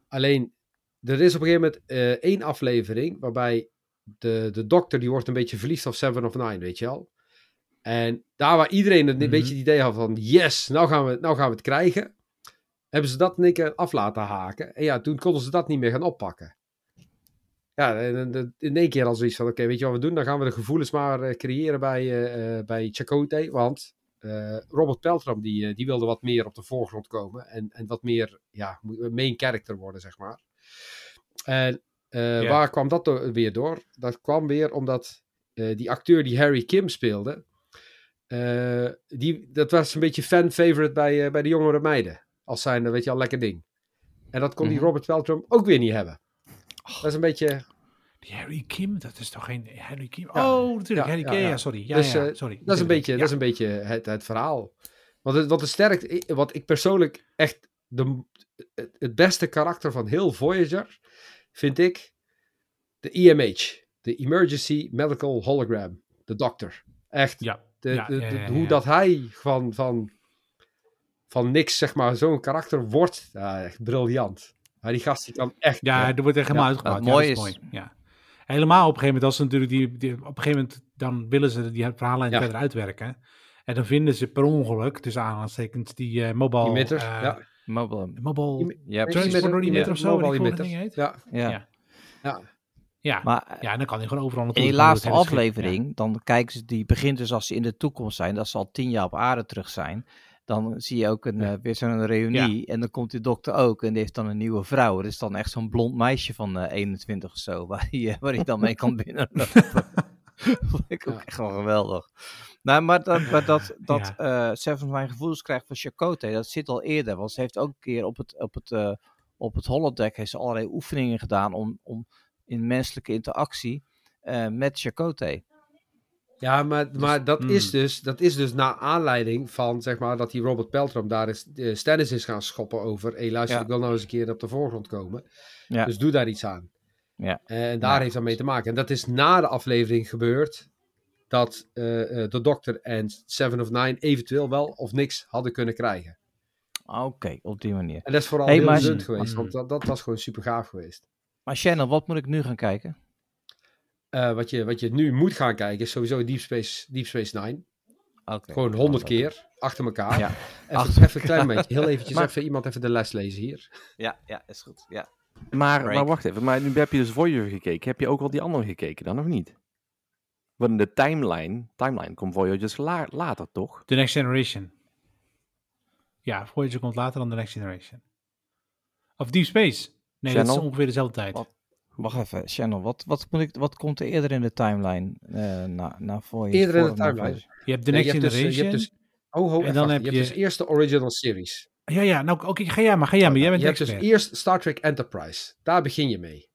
Alleen, er is op een gegeven moment één aflevering waarbij de, de dokter, die wordt een beetje verliefd op Seven of Nine, weet je al. En daar waar iedereen een Mhm. beetje het idee had van, yes, nou gaan, we, nou gaan we het krijgen, hebben ze dat in één keer af laten haken. En ja, toen konden ze dat niet meer gaan oppakken. Ja, en- in één keer al zoiets van, oké, weet je wat we doen? Dan gaan we de gevoelens maar eh, creëren bij, eh, bij Chakotay, want Robert Peltram, die, die wilde wat meer op de voorgrond komen en, en wat meer, ja, main character worden, zeg maar. En waar kwam dat weer door? Dat kwam weer omdat die acteur die Harry Kim speelde, eh, die, dat was een beetje fan-favorite bij, eh, bij de jongere meiden. Als zijn, weet je al, lekker ding. En dat kon die Mhm. Robert Peltram ook weer niet hebben. Dat is een beetje... Die Harry Kim, dat is toch geen Harry Kim? Ja. Oh, natuurlijk, Ja, Harry Kim. Ja, sorry. Ja, Dus, eh, sorry. Dat is een beetje, dat is een beetje het, het verhaal. Want het, wat, het sterk, wat ik persoonlijk echt de, het, het beste karakter van heel Voyager vind ik de EMH, de Emergency Medical Hologram, de dokter. Echt, Ja, de, ja, de- ja, de- ja, hoe dat hij van, van, van niks, zeg maar, zo'n karakter wordt, ja, echt briljant. Maar die gast die kan echt... ja, eh, er wordt echt helemaal wat Ja, mooi dat is- mooi. Ja. Helemaal op een gegeven moment, als ze natuurlijk die, die, op een gegeven moment, dan willen ze die verhalen Ja. verder uitwerken. En dan vinden ze per ongeluk, tussen aanhalingstekens, die eh mobile... emitter, eh, ja. Mobile. Mobile... Ja. Transport ja, of zo, dat emitter. ding heet. Ja, Ja. Ja. Ja. Ja. Maar ja, en dan kan hij gewoon overal in naartoe. die gewoon laatste aflevering, dan kijken ze, die begint dus als ze in de toekomst zijn, dat ze al tien jaar op aarde terug zijn. Dan zie je ook een, Ja. eh, weer zo'n reunie. En dan komt die dokter ook en die heeft dan een nieuwe vrouw. Dat is dan echt zo'n blond meisje van eh 21 of zo, waar hij, waar hij dan mee kan binnenlopen. Vond ik ook Ja. echt wel geweldig. Nou, maar dat, maar dat, dat Ja. eh Seven mijn gevoelens krijgt van Chakotay, dat zit al eerder. Want ze heeft ook een keer op het, op het, eh, op het holodeck heeft ze allerlei oefeningen gedaan om, om in menselijke interactie eh, met Chakotay. Ja, maar, maar dat, Hmm. is dus, dat is dus na aanleiding van, zeg maar, dat die Robert Peltram daar is, eh, Stennis is gaan schoppen over. Hé, luister, Ja. ik wil nou eens een keer op de voorgrond komen. Ja. Dus doe daar iets aan. Ja. En daar Ja, heeft dat mee te maken. En dat is na de aflevering gebeurd dat eh, eh, de dokter en Seven of Nine eventueel wel of niks hadden kunnen krijgen. Oké, op die manier. En dat is vooral Hey, heel maar- geweest, Hmm. want dat, dat was gewoon super gaaf geweest. Maar Shannon, wat moet ik nu gaan kijken? Eh, wat, je, wat je nu moet gaan kijken is sowieso Deep Space, Deep Space Nine. Oké. Gewoon honderd keer achter elkaar. Ja. Even, Achter even een klein momentje. Heel eventjes Maar- even iemand even de les lezen hier. Ja, ja, is goed. Ja. Maar, Break. maar wacht even, maar nu heb je dus Voyager gekeken. Heb je ook al die andere gekeken dan, of niet? Want in de timeline, timeline komt Voyager dus la- later, toch? The Next Generation. Ja, Voyager komt later dan The Next Generation. Of Deep Space. Nee, dat is Channel? ongeveer dezelfde tijd. Wat? Wacht even, Shannon, wat, wat, moet ik, wat komt er eerder in de timeline eh na, na Voyager? Eerder in de timeline? Je hebt The Nee, Next je hebt dus- je Generation. hebt dus- Oh, ho, En dan heb je hebt je- dus eerst de original series. Ja, ja, nou oké, ga jij maar, ga jij maar. Jij bent je de hebt dus eerst Star Trek Enterprise. Daar begin je mee.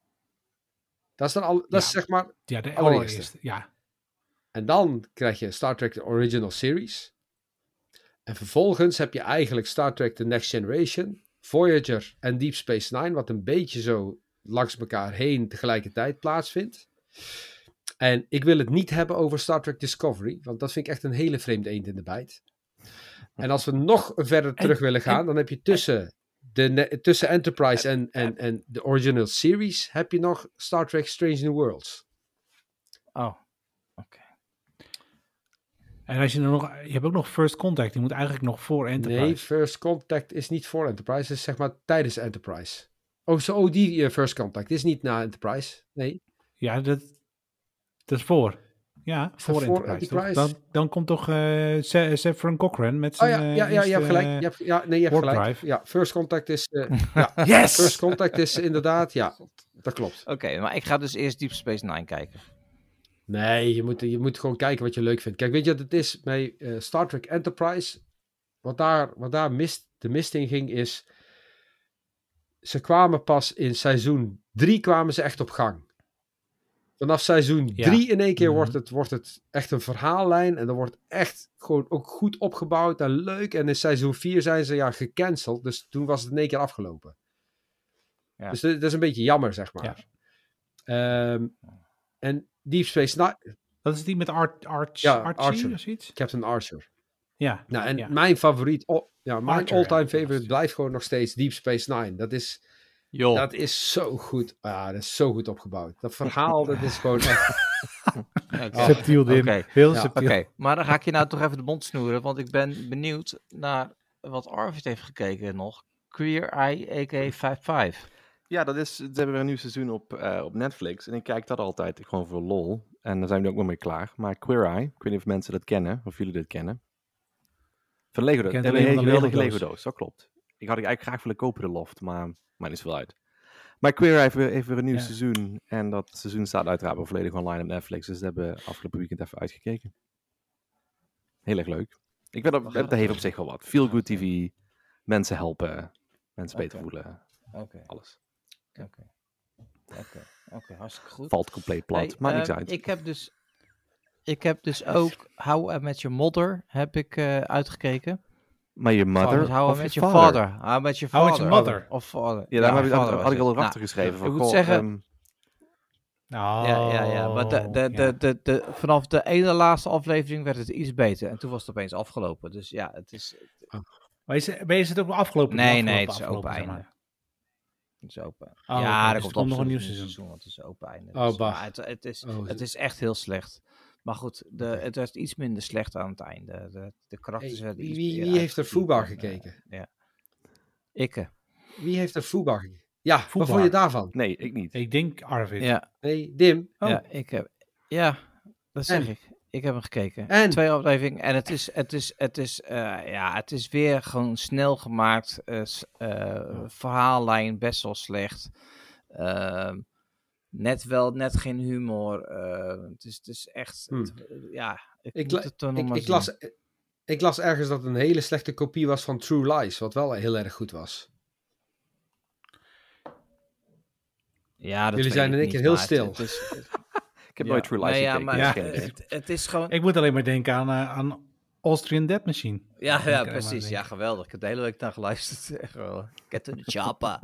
Dat is dan al, dat Ja. is zeg maar, ja, de allereerste. allereerste. Ja, en dan krijg je Star Trek The Original Series. En vervolgens heb je eigenlijk Star Trek The Next Generation, Voyager en Deep Space Nine, wat een beetje zo langs elkaar heen tegelijkertijd plaatsvindt. En ik wil het niet hebben over Star Trek Discovery, want dat vind ik echt een hele vreemde eend in de bijt. En als we nog verder terug willen gaan, dan heb je tussen, de, tussen Enterprise en, en, en de original series, heb je nog Star Trek Strange New Worlds. Oh. En als je dan nog, je hebt ook nog First Contact, die moet eigenlijk nog voor Enterprise. Nee, First Contact is niet voor Enterprise, is zeg maar tijdens Enterprise. Oh, zo, oh die eh, First Contact is niet na Enterprise. Nee. Ja, dat, dat is voor. Ja, voor, voor Enterprise. Dan, dan komt toch eh Se- Severin Cochrane met Oh zijn... ja, eh, ja, ja, je hebt gelijk. Je hebt, ja, nee, je hebt gelijk. drive. Ja, First Contact is... eh, ja, Yes! First Contact is inderdaad, ja, dat klopt. Oké, maar ik ga dus eerst Deep Space Nine kijken. Nee, je moet, je moet gewoon kijken wat je leuk vindt. Kijk, weet je wat het is bij eh, Star Trek Enterprise? Wat daar, wat daar mist, de mist in ging is... Ze kwamen pas in seizoen drie kwamen ze echt op gang. Vanaf seizoen Ja. drie in één keer Mhm. wordt, het, wordt het echt een verhaallijn. En dan wordt echt gewoon ook goed opgebouwd en leuk. En in seizoen vier zijn ze ja gecanceld. Dus toen was het in één keer afgelopen. Ja. Dus dat, dat is een beetje jammer, zeg maar. Ehm, en Deep Space Nine, Dat is die met Art, Arch, Ja, Archie Archer. of zoiets? Captain Archer. Ja. Nou, en ja. mijn favoriet, oh, ja, mijn all-time ja. favorite blijft gewoon nog steeds Deep Space Nine. Dat is, Joh. dat is zo goed. Ja, dat is zo goed opgebouwd. Dat verhaal, dat is gewoon echt... Subtiel, Dim. Oké. Heel Ja, subtiel. Oké, maar dan ga ik je nou toch even de mond snoeren, want ik ben benieuwd naar wat Arvid heeft gekeken nog. Queer Eye AK55. Ja, dat is, ze hebben weer een nieuw seizoen op, eh, op Netflix. En ik kijk dat altijd gewoon voor lol. En daar zijn we nu ook nog mee klaar. Maar Queer Eye, ik weet niet of mensen dat kennen, of jullie dit kennen. Van Lego, Ik een geweldige Lego-doos. Lego-doos, dat klopt. Ik had ik eigenlijk graag willen kopen, de loft, maar maakt niet zoveel uit. Maar Queer Eye heeft weer, heeft weer een nieuw Ja. seizoen. En dat seizoen staat uiteraard volledig online op Netflix. Dus dat hebben we afgelopen weekend even uitgekeken. Heel erg leuk. Ik ben op, dat heeft op zich wel wat. Feel good TV, mensen helpen, mensen beter voelen, Oké, alles. Oké. Oké, oké, hartstikke goed. Valt compleet plat, Hey, maakt niks ehm, uit. Ik heb dus, ik heb dus ook How I Met Your Mother heb ik eh, uitgekeken. Maar je mother Dus How I of Met je Your father? Father. How I Met Your How I Father. Met Your Mother. Of Father. Ja, daar heb ik, had, ik al erachter Nou, geschreven. Van, ik moet zeggen- ehm, Oh, Ja, ja, ja. Maar de, de, de, ja. de, de, vanaf de ene laatste aflevering werd het iets beter. En toen was het opeens afgelopen. Dus ja, het is... Maar is, het- ben je het ook wel afgelopen? Nee, afgelopen- nee, het is afgelopen, open zeg einde. Het is open. Oh, ja, er dus komt, komt nog een nieuw seizoen. Want het is open einde. Oh, Dus, bah. maar het, het, is, Oh, het is echt heel slecht. Maar goed, de, het werd iets minder slecht aan het einde. De, de karakters Hey, werden wie- iets wie- meer wie heeft er en, eh, gekeken? ja. Ikke. Wie heeft er Fubar gekeken? Ja, wat Fubar. vond je daarvan? nee, ik niet. Ik denk Arvid. Ja, Nee, Dim. Oh. ja, ik heb, ja, dat zeg En? ik. Ik heb hem gekeken. En? Twee afleveringen. En het is, het is, het is, eh, ja, het is weer gewoon snel gemaakt. eh, Verhaallijn best wel slecht. Ehm, net wel, net geen humor. eh, het, is, het is echt, Hmm. het- ja, ik, Ik, moet la- het toch nog ik, las, ik las ergens dat het een hele slechte kopie was van True Lies, wat wel heel erg goed was. Ja, dat Jullie zijn in één keer heel het- stil. Het, is, Ik heb ja, nooit True Lies nee, ja, gekeken, maar dus Ja. het, het is gewoon... Ik moet alleen maar denken aan, eh, aan Austrian Dead Machine. Ja, ja, precies. Ja, geweldig. Ik heb de hele week naar geluisterd. Get to the chopper.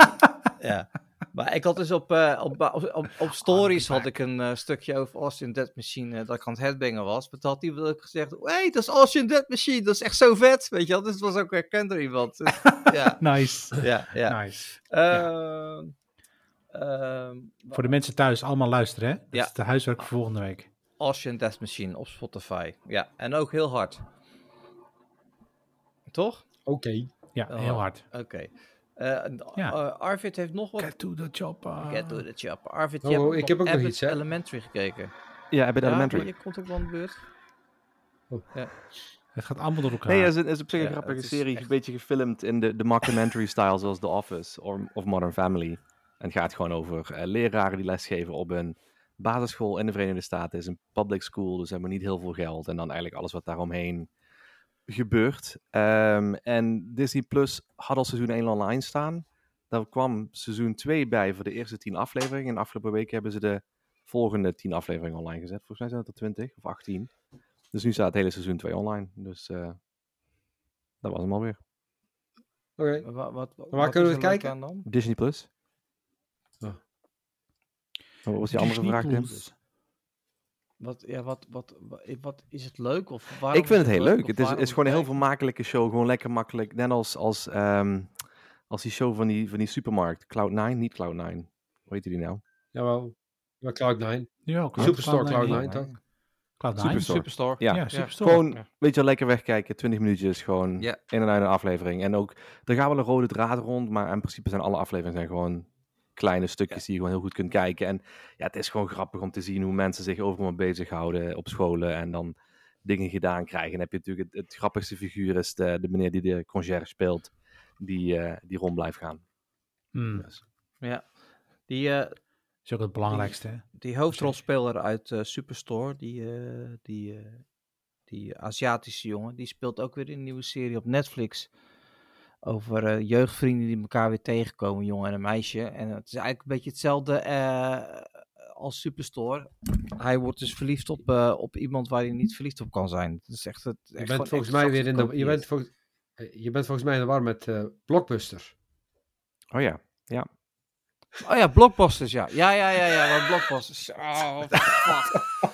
ja. Maar ik had dus op, eh, op, op, op, op stories had ik een eh, stukje over Austin Dead Machine dat ik aan het headbangen was. Maar toen had iemand ook gezegd, hey, dat is Austin Dead Machine. Dat is echt zo vet. Weet je wel, dus het was ook herkend door iemand. Dus, ja, Nice. ja, ja. nice. Ehm, Voor de mensen thuis, allemaal luisteren, hè? Dat Ja. is de huiswerk voor volgende week. Austin Death Machine op Spotify. Ja, en ook heel hard. Toch? Oké. Ja, Oh. heel hard. Oké. Eh, Ja. eh, Arvid heeft nog wat Get to the chopper. Get to the chopper. Arvid, Oh, je hebt ik heb ook nog iets, hè? Elementary gekeken. Ja, Abbott Ja, Elementary. je komt ook wel aan de beurt. Het gaat allemaal door elkaar. Nee, het is, het is op zich een Ja, grappige het serie. echt- Een beetje gefilmd in de, de mockumentary style, zoals The Office or, of Modern Family. En het gaat gewoon over eh, leraren die lesgeven op een basisschool in de Verenigde Staten. Het is een public school, dus hebben niet heel veel geld. En dan eigenlijk alles wat daaromheen gebeurt. Ehm, en Disney Plus had al seizoen 1 online staan. Daar kwam seizoen 2 bij voor de eerste 10 afleveringen. En afgelopen week hebben ze de volgende 10 afleveringen online gezet. Volgens mij zijn het er 20 of 18. Dus nu staat het hele seizoen 2 online. Dus eh, dat was hem alweer. Oké. Wat, wat, wat, waar wat kunnen we het kijken? dan? Disney Plus. Wat was die andere Disney vraag? Plus. Wat, ja, wat, wat, wat, wat is het leuk? Of waarom Ik vind het heel leuk. Het is, is gewoon een heel vermakelijke show. Gewoon lekker makkelijk. Net als, als, ehm, als die show van die, van die supermarkt. Cloud9, niet Cloud9. Hoe heet die nou? Jawel. Ja, Cloud9. Ja, Cloud- Superstore Cloud9. Cloud9 toch? Cloud9. Superstore. Superstore. Ja, Ja, Superstore. Gewoon, Ja. weet je wel, lekker wegkijken. 20 minuutjes, gewoon Ja. in en uit een aflevering. En ook, er gaat wel een rode draad rond. Maar in principe zijn alle afleveringen zijn gewoon kleine stukjes die je gewoon heel goed kunt kijken. En ja, het is gewoon grappig om te zien hoe mensen zich overal mee bezighouden op scholen en dan dingen gedaan krijgen. En dan heb je natuurlijk het, het grappigste figuur is de, de meneer die de conciërge speelt, die, eh, die rond blijft gaan. Hmm, Dus, Ja. Die, eh, is ook het belangrijkste. die hoofdrolspeler uit eh, Superstore, die, eh, die, eh, die Aziatische jongen, die speelt ook weer in een nieuwe serie op Netflix. Over eh, jeugdvrienden die elkaar weer tegenkomen, een jongen en een meisje. En het is eigenlijk een beetje hetzelfde eh, als Superstore. Hij wordt dus verliefd op, eh, op iemand waar hij niet verliefd op kan zijn. Het is echt, het, echt Je bent volgens mij weer in de... Je bent, volgens, je bent volgens mij in de war met Blockbuster. oh ja, Oh ja, blockbusters, ja. Ja, ja, ja, ja, maar blockbusters. Oh, fuck.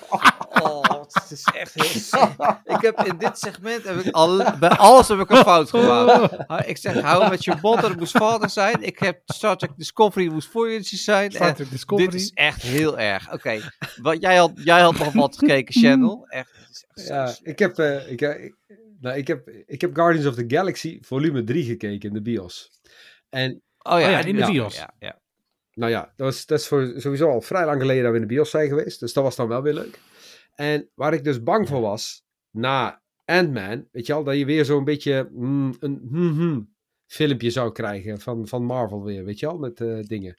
Oh, het is echt heel. Ik heb in dit segment, heb ik al, bij alles heb ik een fout gemaakt. Ik zeg, hou met je mond, dat moest vader zijn. Ik heb Star Trek Discovery moest Voyager zijn. Star Trek Discovery. dit is echt heel erg. Oké, wat jij had, jij had nog wat gekeken, Channel. Echt, Ja, ik heb, eh, ik, eh, ik, nou, ik, heb, ik heb Guardians of the Galaxy volume 3 gekeken in de bios. En Oh ja, ja, en in de ja, bios. Ja, ja. nou ja, dat, was, dat is voor, sowieso al vrij lang geleden dat we in de bios zijn geweest. Dus dat was dan wel weer leuk. En waar ik dus bang voor was, na Ant-Man, weet je al, dat je weer zo'n beetje mm, een hmm, hmm filmpje zou krijgen van, van Marvel weer, weet je al, met eh, dingen.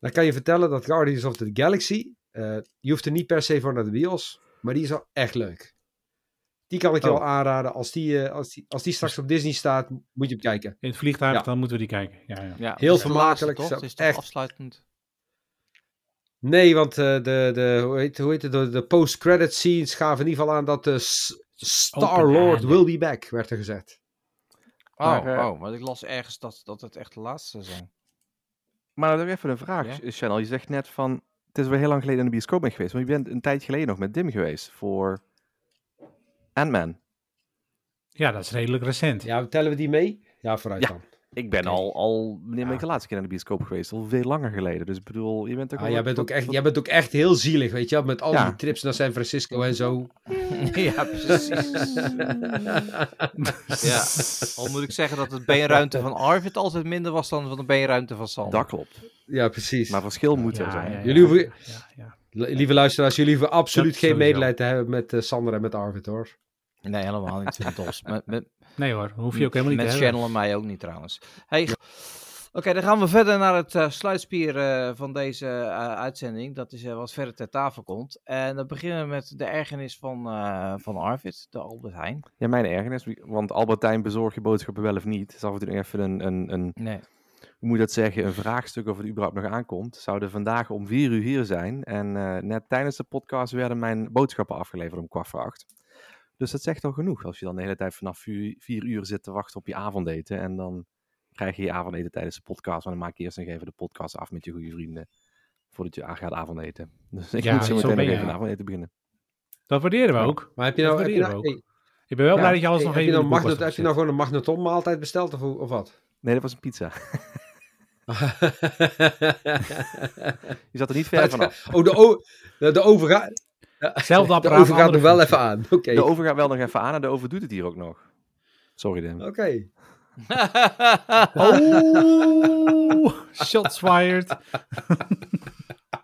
Dan kan je vertellen dat Guardians of the Galaxy, eh, je hoeft er niet per se voor naar de bios, maar die is al echt leuk. Die kan ik je Oh. wel aanraden. Als die, eh, als, die, als die straks op Disney staat, moet je hem kijken. In het vliegtuig, Ja. dan moeten we die kijken. Ja, ja. ja. Heel vermakelijk, laatste, toch? zo- Het is toch echt. afsluitend? Nee, want eh, de, de, hoe heet, hoe heet het, de, de post-credit scenes gaven in ieder geval aan dat de Star-Lord will be back, werd er gezegd. Oh, Maar, eh, oh, maar ik las ergens dat, dat het echt de laatste zijn. Maar dan heb ik even een vraag, Ja? Ch- Channel. Je zegt net van, het is wel heel lang geleden in de bioscoop ben geweest, maar je bent een tijd geleden nog met Dim geweest voor Ant-Man. Ja, dat is redelijk recent. Ja, tellen we die mee? Ja, vooruit Ja. dan. Ik ben al, al, wanneer ben ik de laatste keer naar de bioscoop geweest? Al veel langer geleden. Dus ik bedoel, je bent ook Ah, jij, bent ook echt, jij bent ook echt heel zielig, weet je wel, met al Ja. die trips naar San Francisco en zo. ja, precies. ja. Al moet ik zeggen dat het beenruimte van Arvid altijd minder was dan van de beenruimte van Sander. Dat klopt. Ja, precies. Maar verschil moet er zijn. ja, ja, Jullie hoeven- Lieve luisteraars, jullie hoeven absoluut Dat geen medelijden te hebben met eh, Sander en met Arvid, hoor. Nee, helemaal niet. Met, met, Nee hoor, hoef je ook helemaal niet met te hebben. Channel en mij ook niet trouwens. Hey, Oké, dan gaan we verder naar het eh, sluitspier eh, van deze eh, uitzending. Dat is eh, wat verder ter tafel komt. En dan beginnen we met de ergernis van, eh, van Arvid, de Albert Heijn. Ja, mijn ergernis. Want Albertijn bezorg je boodschappen wel of niet. Het is af en toe even een, een, een, Nee. hoe moet je dat zeggen, een vraagstuk of het überhaupt nog aankomt. Zouden vandaag om vier uur hier zijn. En eh, net tijdens de podcast werden mijn boodschappen afgeleverd om kwart voor acht. Dus dat zegt al genoeg. Als je dan de hele tijd vanaf vier, vier uur zit te wachten op je avondeten. En dan krijg je je avondeten tijdens de podcast. Maar dan maak je eerst nog even de podcast af met je goede vrienden. Voordat je aan gaat avondeten. Dus ik Ja, moet zo meteen nog je. even een avondeten beginnen. Dat waarderen we Ja. ook. Maar heb je Dat nou, heb je waarderen nou, we ook. hey, Ik ben wel ja, blij dat je alles hey, nog even nou magnet, heb je nou gewoon een magneton maaltijd besteld of, of wat? Nee, dat was een pizza. Je zat er niet ver vanaf. oh, de, o de, de oven gaat, Hetzelfde de apparaat, oven gaat andere nog wel even aan. Oké. De oven gaat wel nog even aan en de oven doet het hier ook nog. Sorry, Dim. Oké. Oh, shots fired.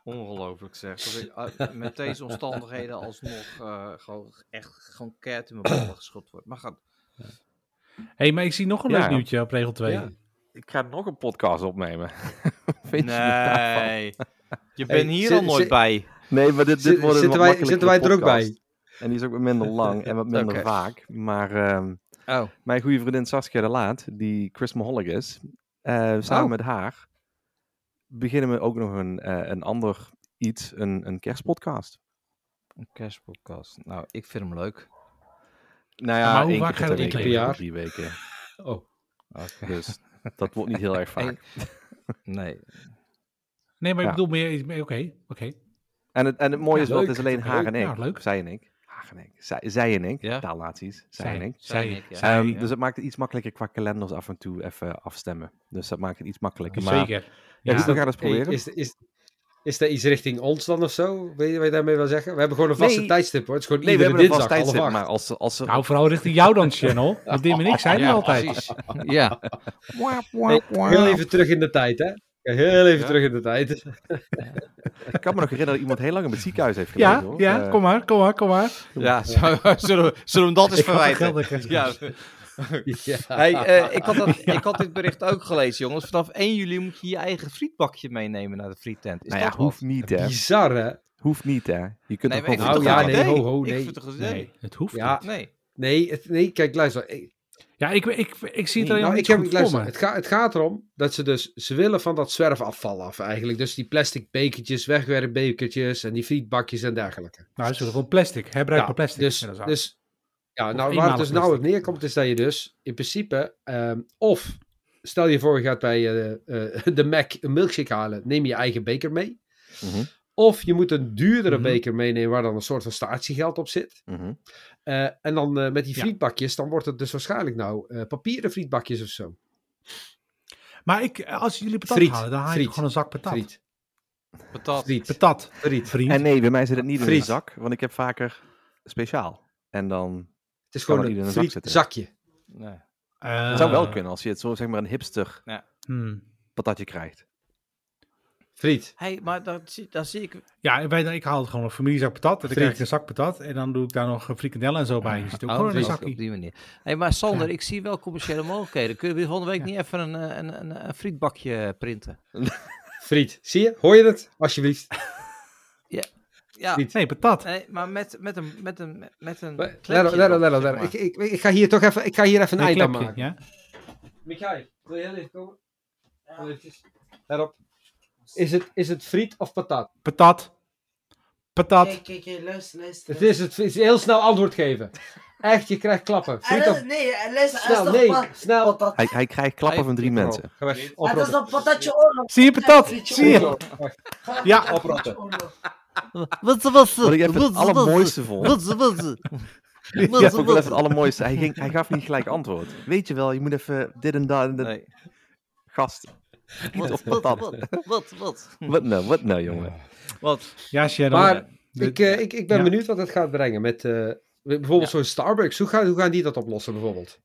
Ongelooflijk zeg. Ik uit- met deze omstandigheden alsnog eh, gewoon echt gewoon keert in mijn ballen geschopt wordt. Maar gaat. hey, maar ik zie nog een Ja. leuk nieuwtje op regel 2. Ja. Ik ga nog een podcast opnemen. Vind je daarvan? Nee. Je bent hier al nooit bij. Nee, maar dit, dit wordt een zitten wat wij- zitten wij er ook bij? En die is ook wat minder lang en wat minder vaak. Maar ehm, Oh. mijn goede vriendin Saskia de Laat, die Chris Maholic is, eh, samen Oh. met haar beginnen we ook nog een, eh, een ander iets, een, een kerstpodcast. Een kerstpodcast. Nou, ik vind hem leuk. Nou Maar ja, hoe één vaak keer gaat per het week, per jaar? drie weken. Oh. Oké. Dus dat wordt niet heel erg vaak. Nee. Nee, maar ik Ja. bedoel meer... meer- Oké, oké. En het, en het mooie Ja, is wel, het is alleen haar en ik. Leuk. Zij en ik. Haar en ik. Zij, zij en ik. Ja. Taalnaties. Zij, en ik. Zij, ik, ja. Ehm, ja. Dus het maakt het iets makkelijker qua kalenders af en toe even afstemmen. Dus dat maakt het iets makkelijker. Maar Zeker. Ja, dus we gaan eens proberen. is, is, is dat iets richting ons dan of zo? Weet je wat je daarmee wil zeggen? We hebben gewoon een vaste Nee. tijdstip hoor. Het is gewoon nee, we iedere hebben een dinsdag half tijdstip. Maar als, als. Nou, vooral richting jou dan, Channel. Want Dim en ik zijn er Ja, altijd. precies. Ja. Heel even terug in de tijd hè. Ja, heel even Ja? terug in de tijd. Ik kan me nog herinneren dat iemand heel lang in het ziekenhuis heeft gelegen. Ja, hoor. ja, Eh, kom maar, kom maar, kom maar. Ja, zullen we, zullen we- dat eens Ik had er verwijten? Ja. Ja. Hey, eh, ik, had dat, ik had dit bericht ook gelezen, jongens. Vanaf 1 juli moet je je eigen frietbakje meenemen naar de friettent. Is nou ja, dat wat? hoeft niet, hè. Bizar, hè? Hoeft niet, hè. Je kunt Nee, ik gewoon Nou, ja, nee, idee? ho, ho, nee. Ik vind het? Nee, het hoeft Ja. niet. Nee. Nee, het, nee, kijk, luister. Ik, Ja, ik, ik, ik zie het alleen nou, ik niet heb, goed luister het, gaat het gaat erom dat ze dus, ze willen van dat zwerfafval af eigenlijk. Dus die plastic bekertjes, wegwerpbekertjes en die frietbakjes en dergelijke. Nou, ze willen gewoon plastic, herbruikbaar plastic. Dus, Ja, dat is dus ja, nou, waar het dus nou op plastic. neerkomt is dat je dus in principe, ehm, of stel je voor je gaat bij eh, eh, de Mac een milkshake halen, neem je eigen beker mee. Mhm, Of je moet een duurdere Mhm. beker meenemen waar dan een soort van statiegeld op zit. mhm. Eh, en dan eh, met die Ja. frietbakjes, dan wordt het dus waarschijnlijk nou eh, papieren frietbakjes of zo. Maar ik, als jullie patat Friet, halen, dan haal je gewoon een zak patat. Friet. Patat. Friet. Patat, Friet. En nee, bij mij zit het niet in een zak, want ik heb vaker speciaal. En dan... Het is gewoon niet een in een zak zakje. Nee. Eh, Het zou wel kunnen als je het zo, zeg maar, een hipster patatje krijgt. Friet. Hey, maar dan zie, dan zie ik... Ja, wij, ik haal het gewoon een familiezak patat. En dan krijg ik een zak patat. En dan doe ik daar nog frikandellen en zo bij. Je zit ook Oh, gewoon een zakje. op die manier. Hey, maar Sander, Ja. ik zie wel commerciële mogelijkheden. Kunnen we volgende week Ja. niet even een, eh, een, een, een frietbakje printen? Friet. Zie je? Hoor je het? Alsjeblieft. Ja, Friet. Nee, patat. nee, maar met, met een, met een, met een Let klepje op, let op, erop, let op, zeg let op. maar. Ik, ik, ik ga hier toch even, ik ga hier even een Een eind aan maken. ja? Michael, wil je heel even komen? Eventjes. Let op. Is het, is het friet of patat? Patat. Patat. Kijk, kijk, kijk, luister, luister. Het is het, het is heel snel antwoord geven. Echt, je krijgt klappen. Ah, Friet of... nee, eh, luister, Snel, is nee, pa- snel. patat. Hij, hij krijgt klappen van drie mensen. Ga weg. Ah, dat is een patatje oorlog. Zie je patat? Zie je? Ja. Oprotten. Wat was Wat ik even het allermooiste vond. Wat was het? Ja, vond ik wel even het allermooiste. Hij, ging, hij gaf niet gelijk antwoord. Weet je wel, je moet even dit en dat. en dat. Nee. Gast. Wat, wat, wat, wat? Wat nou, wat nou, jongen. Wat? Ja, Sharon. Maar De- ik, eh, ik, ik ben Ja. benieuwd wat het gaat brengen met eh, bijvoorbeeld zo'n Starbucks. Hoe gaan, hoe gaan die dat oplossen bijvoorbeeld?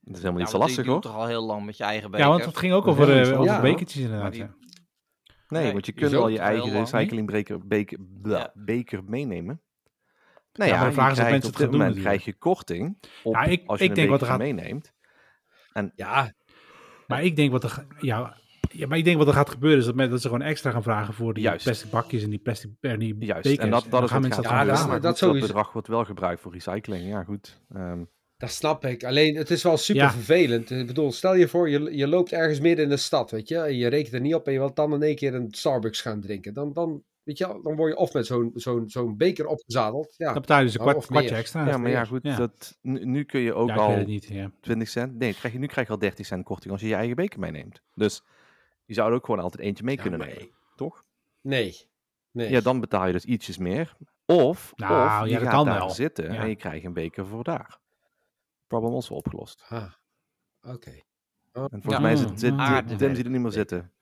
Dat is helemaal niet Ja, zo lastig, hoor. toch al heel lang met je eigen beker. ja, want het ging ook over, Ja, over ja. bekertjes inderdaad. die- ja. Nee, Nee, want je je kunt al je eigen recyclingbeker beker, bla, beker meenemen. Nou Ja, ja, maar de vraag je is of krijgt mensen op het dit gaan doen moment krijg je korting op, Ja, ik- als je ik een denk wat er beker gaat- meeneemt. Ja, Maar ik denk wat er, ja, ja, maar ik denk wat er gaat gebeuren is dat, men, dat ze gewoon extra gaan vragen voor die Juist. plastic bakjes en die plastic en die Juist, bekers. en dat, dat is gaan mensen gaat Ja, dat. Maar dat dat bedrag wordt wel gebruikt voor recycling. Ja, goed. Ehm, dat snap ik. Alleen het is wel super Ja. vervelend. Ik bedoel, stel je voor, je, je loopt ergens midden in de stad, weet je. En je rekent er niet op en je wilt dan in één keer een Starbucks gaan drinken. Dan, dan, weet je, wel, dan word je of met zo'n zo'n zo'n beker opgezadeld. Ja, Dan betaal je dus een Nou, kwart, kwartje extra. ja, maar ja, goed. Ja. Dat, nu, kun je ook Ja, ik weet al het niet. Ja. 20 cent. Nee, krijg je, nu krijg je al 30 cent korting als je je eigen beker meeneemt. Dus je zou er ook gewoon altijd eentje mee Ja, kunnen nemen. Toch? Nee. nee. Ja, dan betaal je dus ietsjes meer. Of, Nou, of je ja, dat gaat kan daar wel. zitten Ja. en je krijgt een beker voor daar. Problem also opgelost. Ah, oké. En volgens Ja. mij Mm, zit, zit. Tim ziet er niet meer zitten.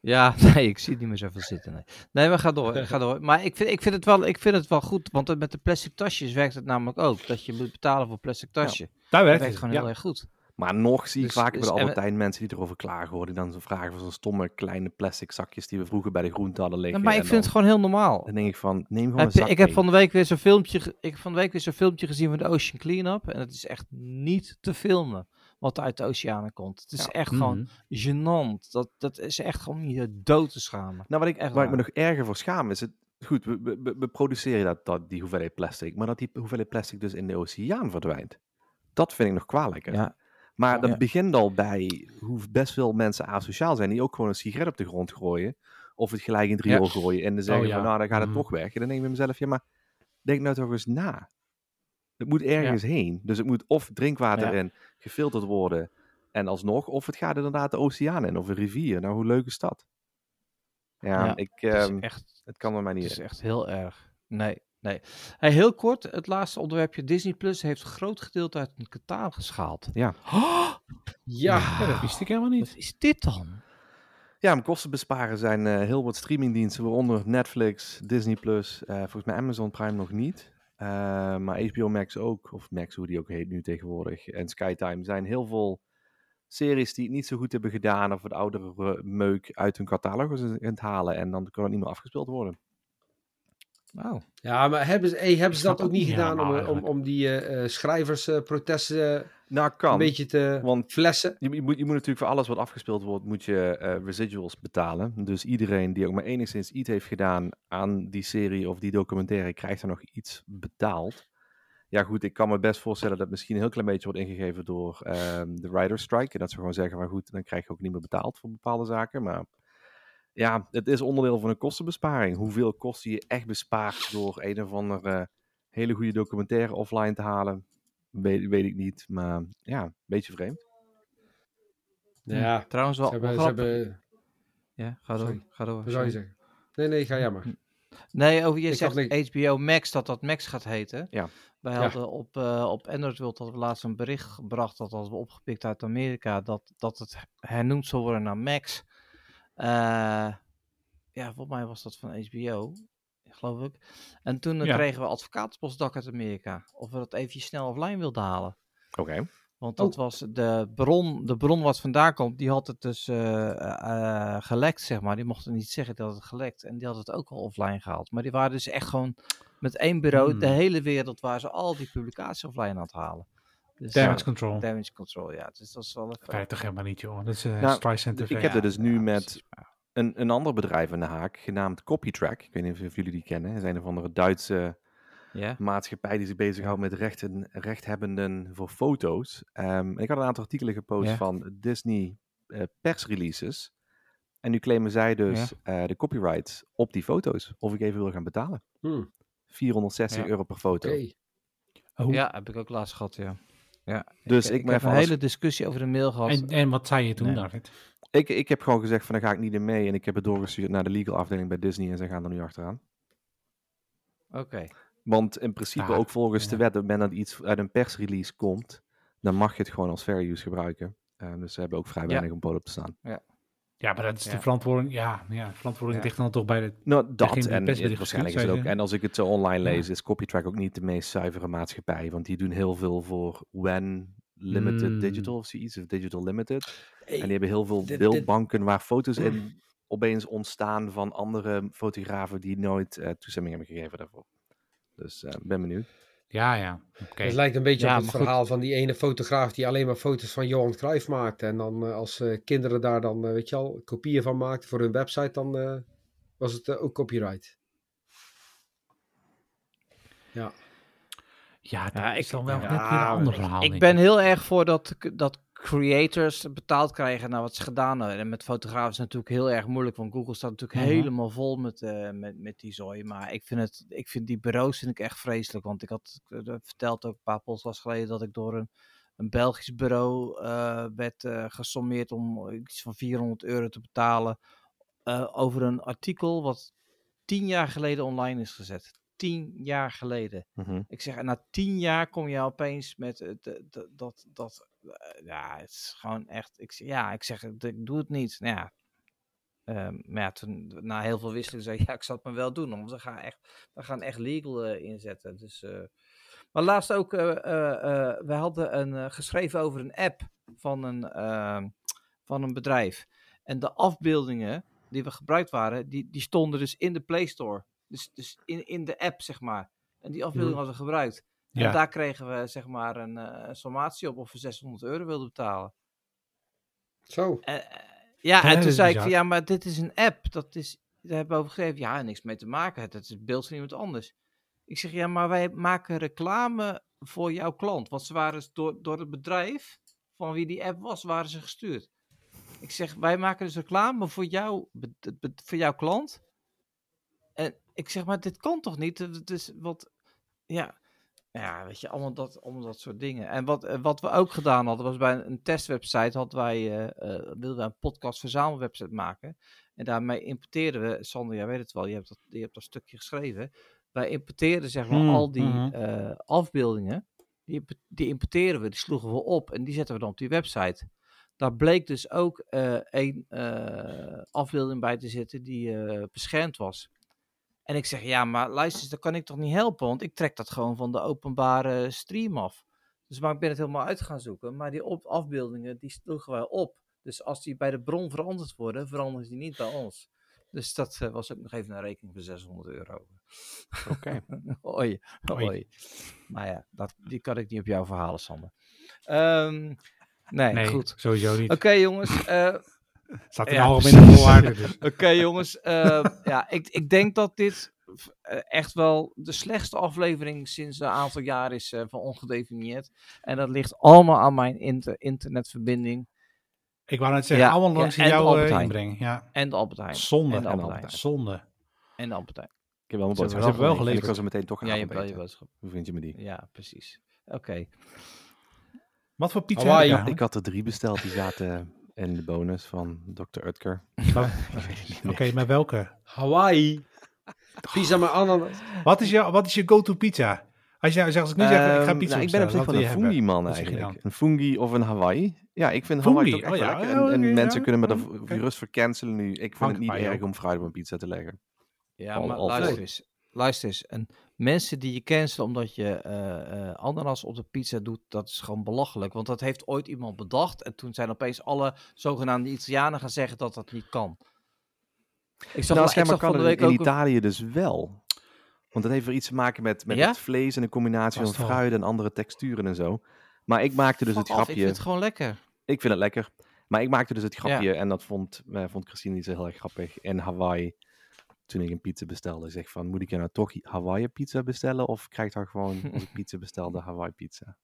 Ja, nee, ik zie het niet meer zoveel zitten. Nee, nee maar ga door, ga door. Maar ik vind, ik, vind het wel, ik vind het wel goed, want met de plastic tasjes werkt het namelijk ook. Dat je moet betalen voor plastic tasje. Daar Dat werkt werkt het. gewoon ja. heel erg goed. Maar nog zie ik Dus- vaker dus- bij de we- Albertijn mensen die erover klagen. Die dan zo vragen voor zo'n stomme kleine plastic zakjes die we vroeger bij de groente hadden liggen. Ja, maar ik vind het gewoon heel normaal. dan denk ik van, neem gewoon Heb een zak ik heb van de week weer zo'n filmpje, ge- ik heb van de week weer zo'n filmpje gezien van de Ocean Cleanup. En het is echt niet te filmen wat er uit de oceanen komt. Het is Ja. echt gewoon Mhm. gênant. Dat, dat is echt gewoon om je dood te schamen. Nou, wat ik, Echt waar ik me waar. nog erger voor schaam is het... Goed, we, we- we, we produceren dat, dat, die hoeveelheid plastic. Maar dat die hoeveelheid plastic dus in de oceaan verdwijnt. Dat vind ik nog kwalijker. Ja. Maar dat Ja. begint al bij hoe best veel mensen asociaal zijn. Die ook gewoon een sigaret op de grond gooien. Of het gelijk in het riool gooien. En dan zeggen Oh, ja. van, nou, dan gaat het Mhm. toch weg. En dan denk ik bij mezelf, ja, maar denk nou toch eens na. Het moet ergens heen. Dus het moet of drinkwater in gefilterd worden. En alsnog, of het gaat inderdaad de oceaan in. Of een rivier. Nou, hoe leuk is dat? Ja, ik... Het is ehm, echt het kan er maar Het niet is in. echt heel erg. Nee, nee. Hey, heel kort, het laatste onderwerpje. Disney Plus heeft een groot gedeelte uit een catalogus gehaald. Ja. Oh, Ja, Ja, dat wist ik helemaal niet. wat is dit dan? Ja, om kosten besparen zijn eh, heel wat streamingdiensten, waaronder Netflix, Disney+, Plus, eh, volgens mij Amazon Prime nog niet. Eh, maar HBO Max ook, of Max hoe die ook heet nu tegenwoordig, en Skytime zijn heel veel series die het niet zo goed hebben gedaan of wat oudere meuk uit hun catalogus aan het halen. En dan kan het niet meer afgespeeld worden. Nou, Ja, maar hebben ze, hey, hebben ze dat ook niet gedaan om, om, om die eh, eh, schrijversprotesten Nou, kan. een beetje te Want flessen? Je, je moet, je moet natuurlijk voor alles wat afgespeeld wordt, moet je eh, residuals betalen. Dus iedereen die ook maar enigszins iets heeft gedaan aan die serie of die documentaire, krijgt er nog iets betaald. Ja goed, ik kan me best voorstellen dat misschien een heel klein beetje wordt ingegeven door ehm, de writer's strike. En dat ze gewoon zeggen van goed, dan krijg je ook niet meer betaald voor bepaalde zaken. Maar ja, het is onderdeel van een kostenbesparing. Hoeveel kosten je echt bespaart door een of andere hele goede documentaire offline te halen, weet, weet ik niet. Maar ja, een beetje vreemd. Ja, trouwens wel ze hebben, ze grappig. hebben... Ja, ga door. Sorry. Ga door. Wat zou je zeggen? Nee, nee, ga jij maar. Nee, over je Ik zegt. HBO Max, dat dat Max gaat heten. Ja. Wij Ja. hadden op, eh op Android World hadden we laatst een bericht gebracht, dat hadden we opgepikt uit Amerika, dat, dat het hernoemd zou worden naar Max. Eh, ja, volgens mij was dat van HBO, geloof ik. En toen eh, Ja. kregen we advocatenpostdak uit Amerika, of we dat eventjes snel offline wilden halen. Oké. Want dat was de bron, de bron wat vandaan komt, die had het dus eh, eh, gelekt, zeg maar. Die mochten niet zeggen dat het gelekt. En die had het ook al offline gehaald. Maar die waren dus echt gewoon met één bureau, de Hmm. hele wereld, waar ze al die publicaties offline aan het halen. Dus, Damage ja, control. damage control, ja. Dus dat is wel. Krijg je toch helemaal niet, joh. Dat is uh, Nou, TV. ik heb er dus nu Ja, met een, een ander bedrijf in de haak, genaamd Copytrack. Ik weet niet of jullie die kennen. Het is een of andere Duitse Ja, maatschappij die zich bezighoudt met rechten, rechthebbenden voor foto's. Ehm, en ik had een aantal artikelen gepost van Disney eh, persreleases. En nu claimen zij dus eh, de copyrights op die foto's. Of ik even wil gaan betalen. Hmm, 460 Ja. euro per foto. Oké. Oh, ja, heb ik ook laatst gehad, ja. Ja Dus ik, ik ik ben heb een alles- hele discussie over de mail gehad. En, en wat zei je toen, Nee. David? Ik, ik heb gewoon gezegd van, daar ga ik niet in mee. En ik heb het doorgestuurd naar de legal afdeling bij Disney. En zij gaan er nu achteraan. Oké. Want in principe, Ja, ook volgens de ja. wet, op het moment dat iets uit een persrelease komt, dan mag je het gewoon als fair use gebruiken. Eh, dus ze hebben ook vrij Ja. weinig om poot op te staan. Ja, maar dat is de Ja. verantwoording. Ja, ja verantwoording Ja. ligt dan toch bij de... Nou, dat. En het waarschijnlijk is het ook. En als ik het zo online Ja. lees, is Copytrack ook niet de meest zuivere maatschappij. Want die doen heel veel voor When Limited Mm. Digital of zoiets. Of Digital Limited. Hey, En die hebben heel veel beeldbanken waar foto's in opeens ontstaan van andere fotografen die nooit eh, toestemming hebben gegeven daarvoor. Dus eh, ben benieuwd. Ja, ja. Het lijkt een beetje Ja, op het goed. verhaal van die ene fotograaf die alleen maar foto's van Johan Cruijff maakte. En dan eh, als eh, kinderen daar dan, eh, weet je al, kopieën van maakten voor hun website, dan eh, was het ook copyright. Ja, Ja, dat Ja, is ik- dan wel ja, net weer een ander verhaal. Ik ben heel erg voor dat, dat creators betaald krijgen naar wat ze gedaan hebben. En met fotografen is het natuurlijk heel erg moeilijk, want Google staat natuurlijk Mhm. helemaal vol met, eh, met, met die zooi. Maar ik vind, het, ik vind die bureaus vind ik echt vreselijk, want ik had eh, verteld ook een paar podcasts geleden dat ik door een, een Belgisch bureau eh, werd gesommeerd om iets van 400 euro te betalen over een artikel wat tien jaar geleden online is gezet. Tien jaar geleden. Mhm. Ik zeg, na tien jaar kom je opeens met eh, dat, dat, eh, ja, het is gewoon echt, ik, zeg, ja, ik zeg, ik doe het niet. Nou ja, ehm, maar ja, toen, na heel veel wisseling zei ik, ja, ik zal het maar wel doen, want we gaan echt, we gaan echt legal eh, inzetten. Dus, maar laatst ook, we hadden een, geschreven over een app van een, ehm, van een bedrijf. En de afbeeldingen die we gebruikt waren, die, die stonden dus in de Play Store. Dus, dus in, in de app, zeg maar. En die afbeelding hadden we gebruikt. Ja. En daar kregen we zeg maar een eh, een sommatie op of we 600 euro wilden betalen. zo. Eh, ja, Ja, en toen zei ik van ja, maar dit is een app. Dat is, daar hebben we over geschreven. Ja, niks mee te maken. Het is het beeld van iemand anders. Ik zeg ja, maar wij maken reclame voor jouw klant. Want ze waren dus door, door het bedrijf van wie die app was, waren ze gestuurd. Ik zeg, wij maken dus reclame voor, jou, voor jouw klant. Ik zeg, maar dit kan toch niet? Het is wat, ja, ja, weet je, allemaal dat, allemaal dat soort dingen. En wat, eh, wat we ook gedaan hadden, was bij een, een testwebsite, hadden wij, eh, eh, wilden wij een podcast verzamelwebsite maken. En daarmee importeerden we, Sander, jij weet het wel, je hebt dat, je hebt dat stukje geschreven. Wij importeerden zeg maar Hmm, al die eh, afbeeldingen, die, die importeren we, die sloegen we op en die zetten we dan op die website. Daar bleek dus ook eh, afbeelding bij te zitten die beschermd was. En ik zeg, ja, maar luister, dat kan ik toch niet helpen, want ik trek dat gewoon van de openbare stream af. Dus maar ik ben het helemaal uit gaan zoeken. Maar die op afbeeldingen, die sloegen wij op. Dus als die bij de bron veranderd worden, veranderen die niet bij ons. Dus dat eh, was ook nog even een rekening van 600 euro. Oké. Oei. oei. Maar ja, dat, die kan ik niet op jou verhalen, Sander. Ehm, nee, Nee, goed. sowieso niet. Oké, jongens. eh, Staat in Ja, algemene voorwaarden. Dus. Oké, jongens. eh, ja, ik, ik denk dat dit eh, echt wel de slechtste aflevering sinds een aantal jaar is eh, van ongedefinieerd. En dat ligt allemaal aan mijn inter- internetverbinding Ik wou net zeggen, Ja, allemaal ja, langs de eh, Heijn. inbreng. Ja. en de Albert Heijn. Zonde. En de Albert Heijn. Zonde. En de Albert Heijn. Ik heb wel mijn Ze boodschap. hebben wel En geleverd. Ik was er meteen toch gaan Ja, je hebt wel je eten. boodschap. Hoe vind je me die? Ja, precies. Oké. Wat voor pizza je Ik had er drie besteld. Die zaten in de bonus van Dr. Utker. Oké, maar welke? Hawaii. Pizza met ananas. Wat is, jou, wat is je go-to pizza? Als je als ik nu zeg, ik ga Ehm, pizza nou, ik ben op zich wil een je fungi man je eigenlijk. Een fungi of een Hawaii. Ja, ik vind Fungi, Hawaii toch echt oh ja, lekker. En, en oké, mensen ja. kunnen me dat Oké. gerust vercancelen nu. Ik vind Hangt het niet je erg om fruit op een pizza te leggen. Ja, Al- maar al- luister eens. Luister eens. En mensen die je cancelen omdat je eh, ananas op de pizza doet, dat is gewoon belachelijk. Want dat heeft ooit iemand bedacht. En toen zijn opeens alle zogenaamde Italianen gaan zeggen dat dat niet kan. Ik zag, nou, ik zag kan van de het week in ook... Italië dus wel. Want dat heeft weer iets te maken met, met Ja? het vlees en een combinatie Vast van fruit en andere texturen en zo. Maar ik maakte dus Fuck het off, Ik grapje. vind het gewoon lekker. Ik vind het lekker. Maar ik maakte dus het grapje en dat vond, eh, vond Christine niet zo heel erg grappig. In Hawaii, toen ik een pizza bestelde, zeg van, moet ik je nou toch Hawaii pizza bestellen? Of krijg ik dan gewoon, als ik pizza bestel, de Hawaii pizza?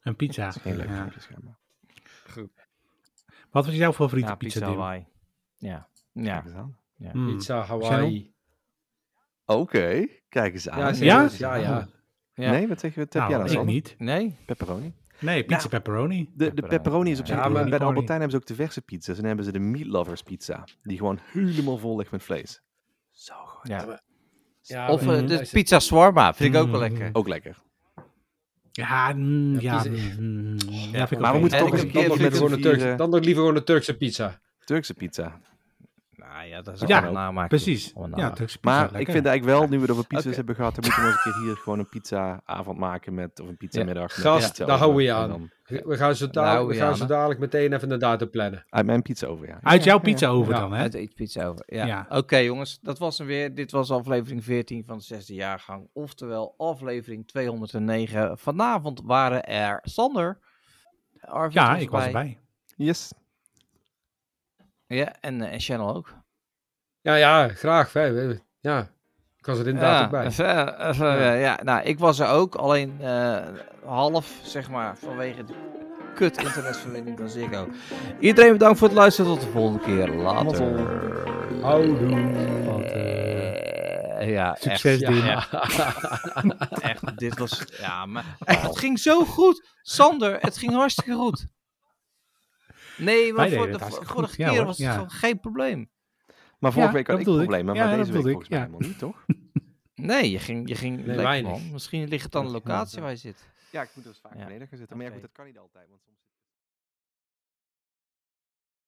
Een pizza. Dat is geen leuk Ja. schijnbaar. Wat was jouw favoriete Ja, pizza, pizza? Hawaii. Ja. Ja. Aan. Hmm. Pizza Hawaii. Oké, kijk eens aan. Ja, Ja? serieus, ja, ja. Ja. Nee, wat zeg je? Wat heb Nou, jij nou, ik niet. Nee? Pepperoni. Nee, pizza pepperoni. De, de Pepperoni, pepperoni is op ja. zich... Ja, maar- bij de Albertijn hebben ze ook de verse pizza's. En dan hebben ze de Meat Lovers pizza. Die gewoon helemaal vol ligt met vlees. Zo goed. Ja. Ja, Of eh, de pizza shawarma, vind ik ook wel Mm. lekker. Ook lekker. Ja, mm, ja, Ja, mm, ja, maar we oké. moeten En toch ik eens een keer met gewoon een Turkse, dan nog liever gewoon een Turkse pizza. Turkse pizza. Ja, dat is Ja, namaak. Precies. Ja. Maar ik vind eigenlijk wel, nu we het over pizza's hebben gehad, dan moeten we eens een keer hier gewoon een pizza-avond maken met, of een pizzamiddag. Gast, pizza daar houden we je En aan. dan We gaan zo dadelijk, we gaan ja, zo dadelijk meteen even de datum plannen. Uit mijn pizza over, ja. Uit jouw pizza over Ja, dan, hè? Uit de pizza over. Ja. Ja. Oké jongens, dat was hem weer. Dit was aflevering 14 van de zesde jaargang. Oftewel aflevering 209. Vanavond waren er Sander. Arvid Ja, ik was erbij. erbij. Yes. Ja, en, eh, en Channel ook. Ja, ja, graag. hè, Ja, ik was er inderdaad ook bij. even, even, Ja. eh, ja, nou, ik was er ook. Alleen eh, half, zeg maar, vanwege de kut internetverbinding van Ziggo. Iedereen bedankt voor het luisteren. Tot de volgende keer. Later. Houdoe. Eh, ja, Succes, echt, ja, echt, dit was, ja, maar echt, het ging zo goed. Sander, het ging hartstikke goed. Nee, maar Wij voor de vorige keer was het geen probleem. Maar vorige Ja, week had ik bedoel ik. problemen, Ja, maar dat deze week bedoel ik, volgens mij helemaal niet, toch? Nee, je ging, je ging lekker, man. Misschien ligt het aan de locatie waar je zit. Ja, ik moet dus vaak Ja. beneden gaan zitten. Maar ja, goed, dat kan niet altijd, want soms...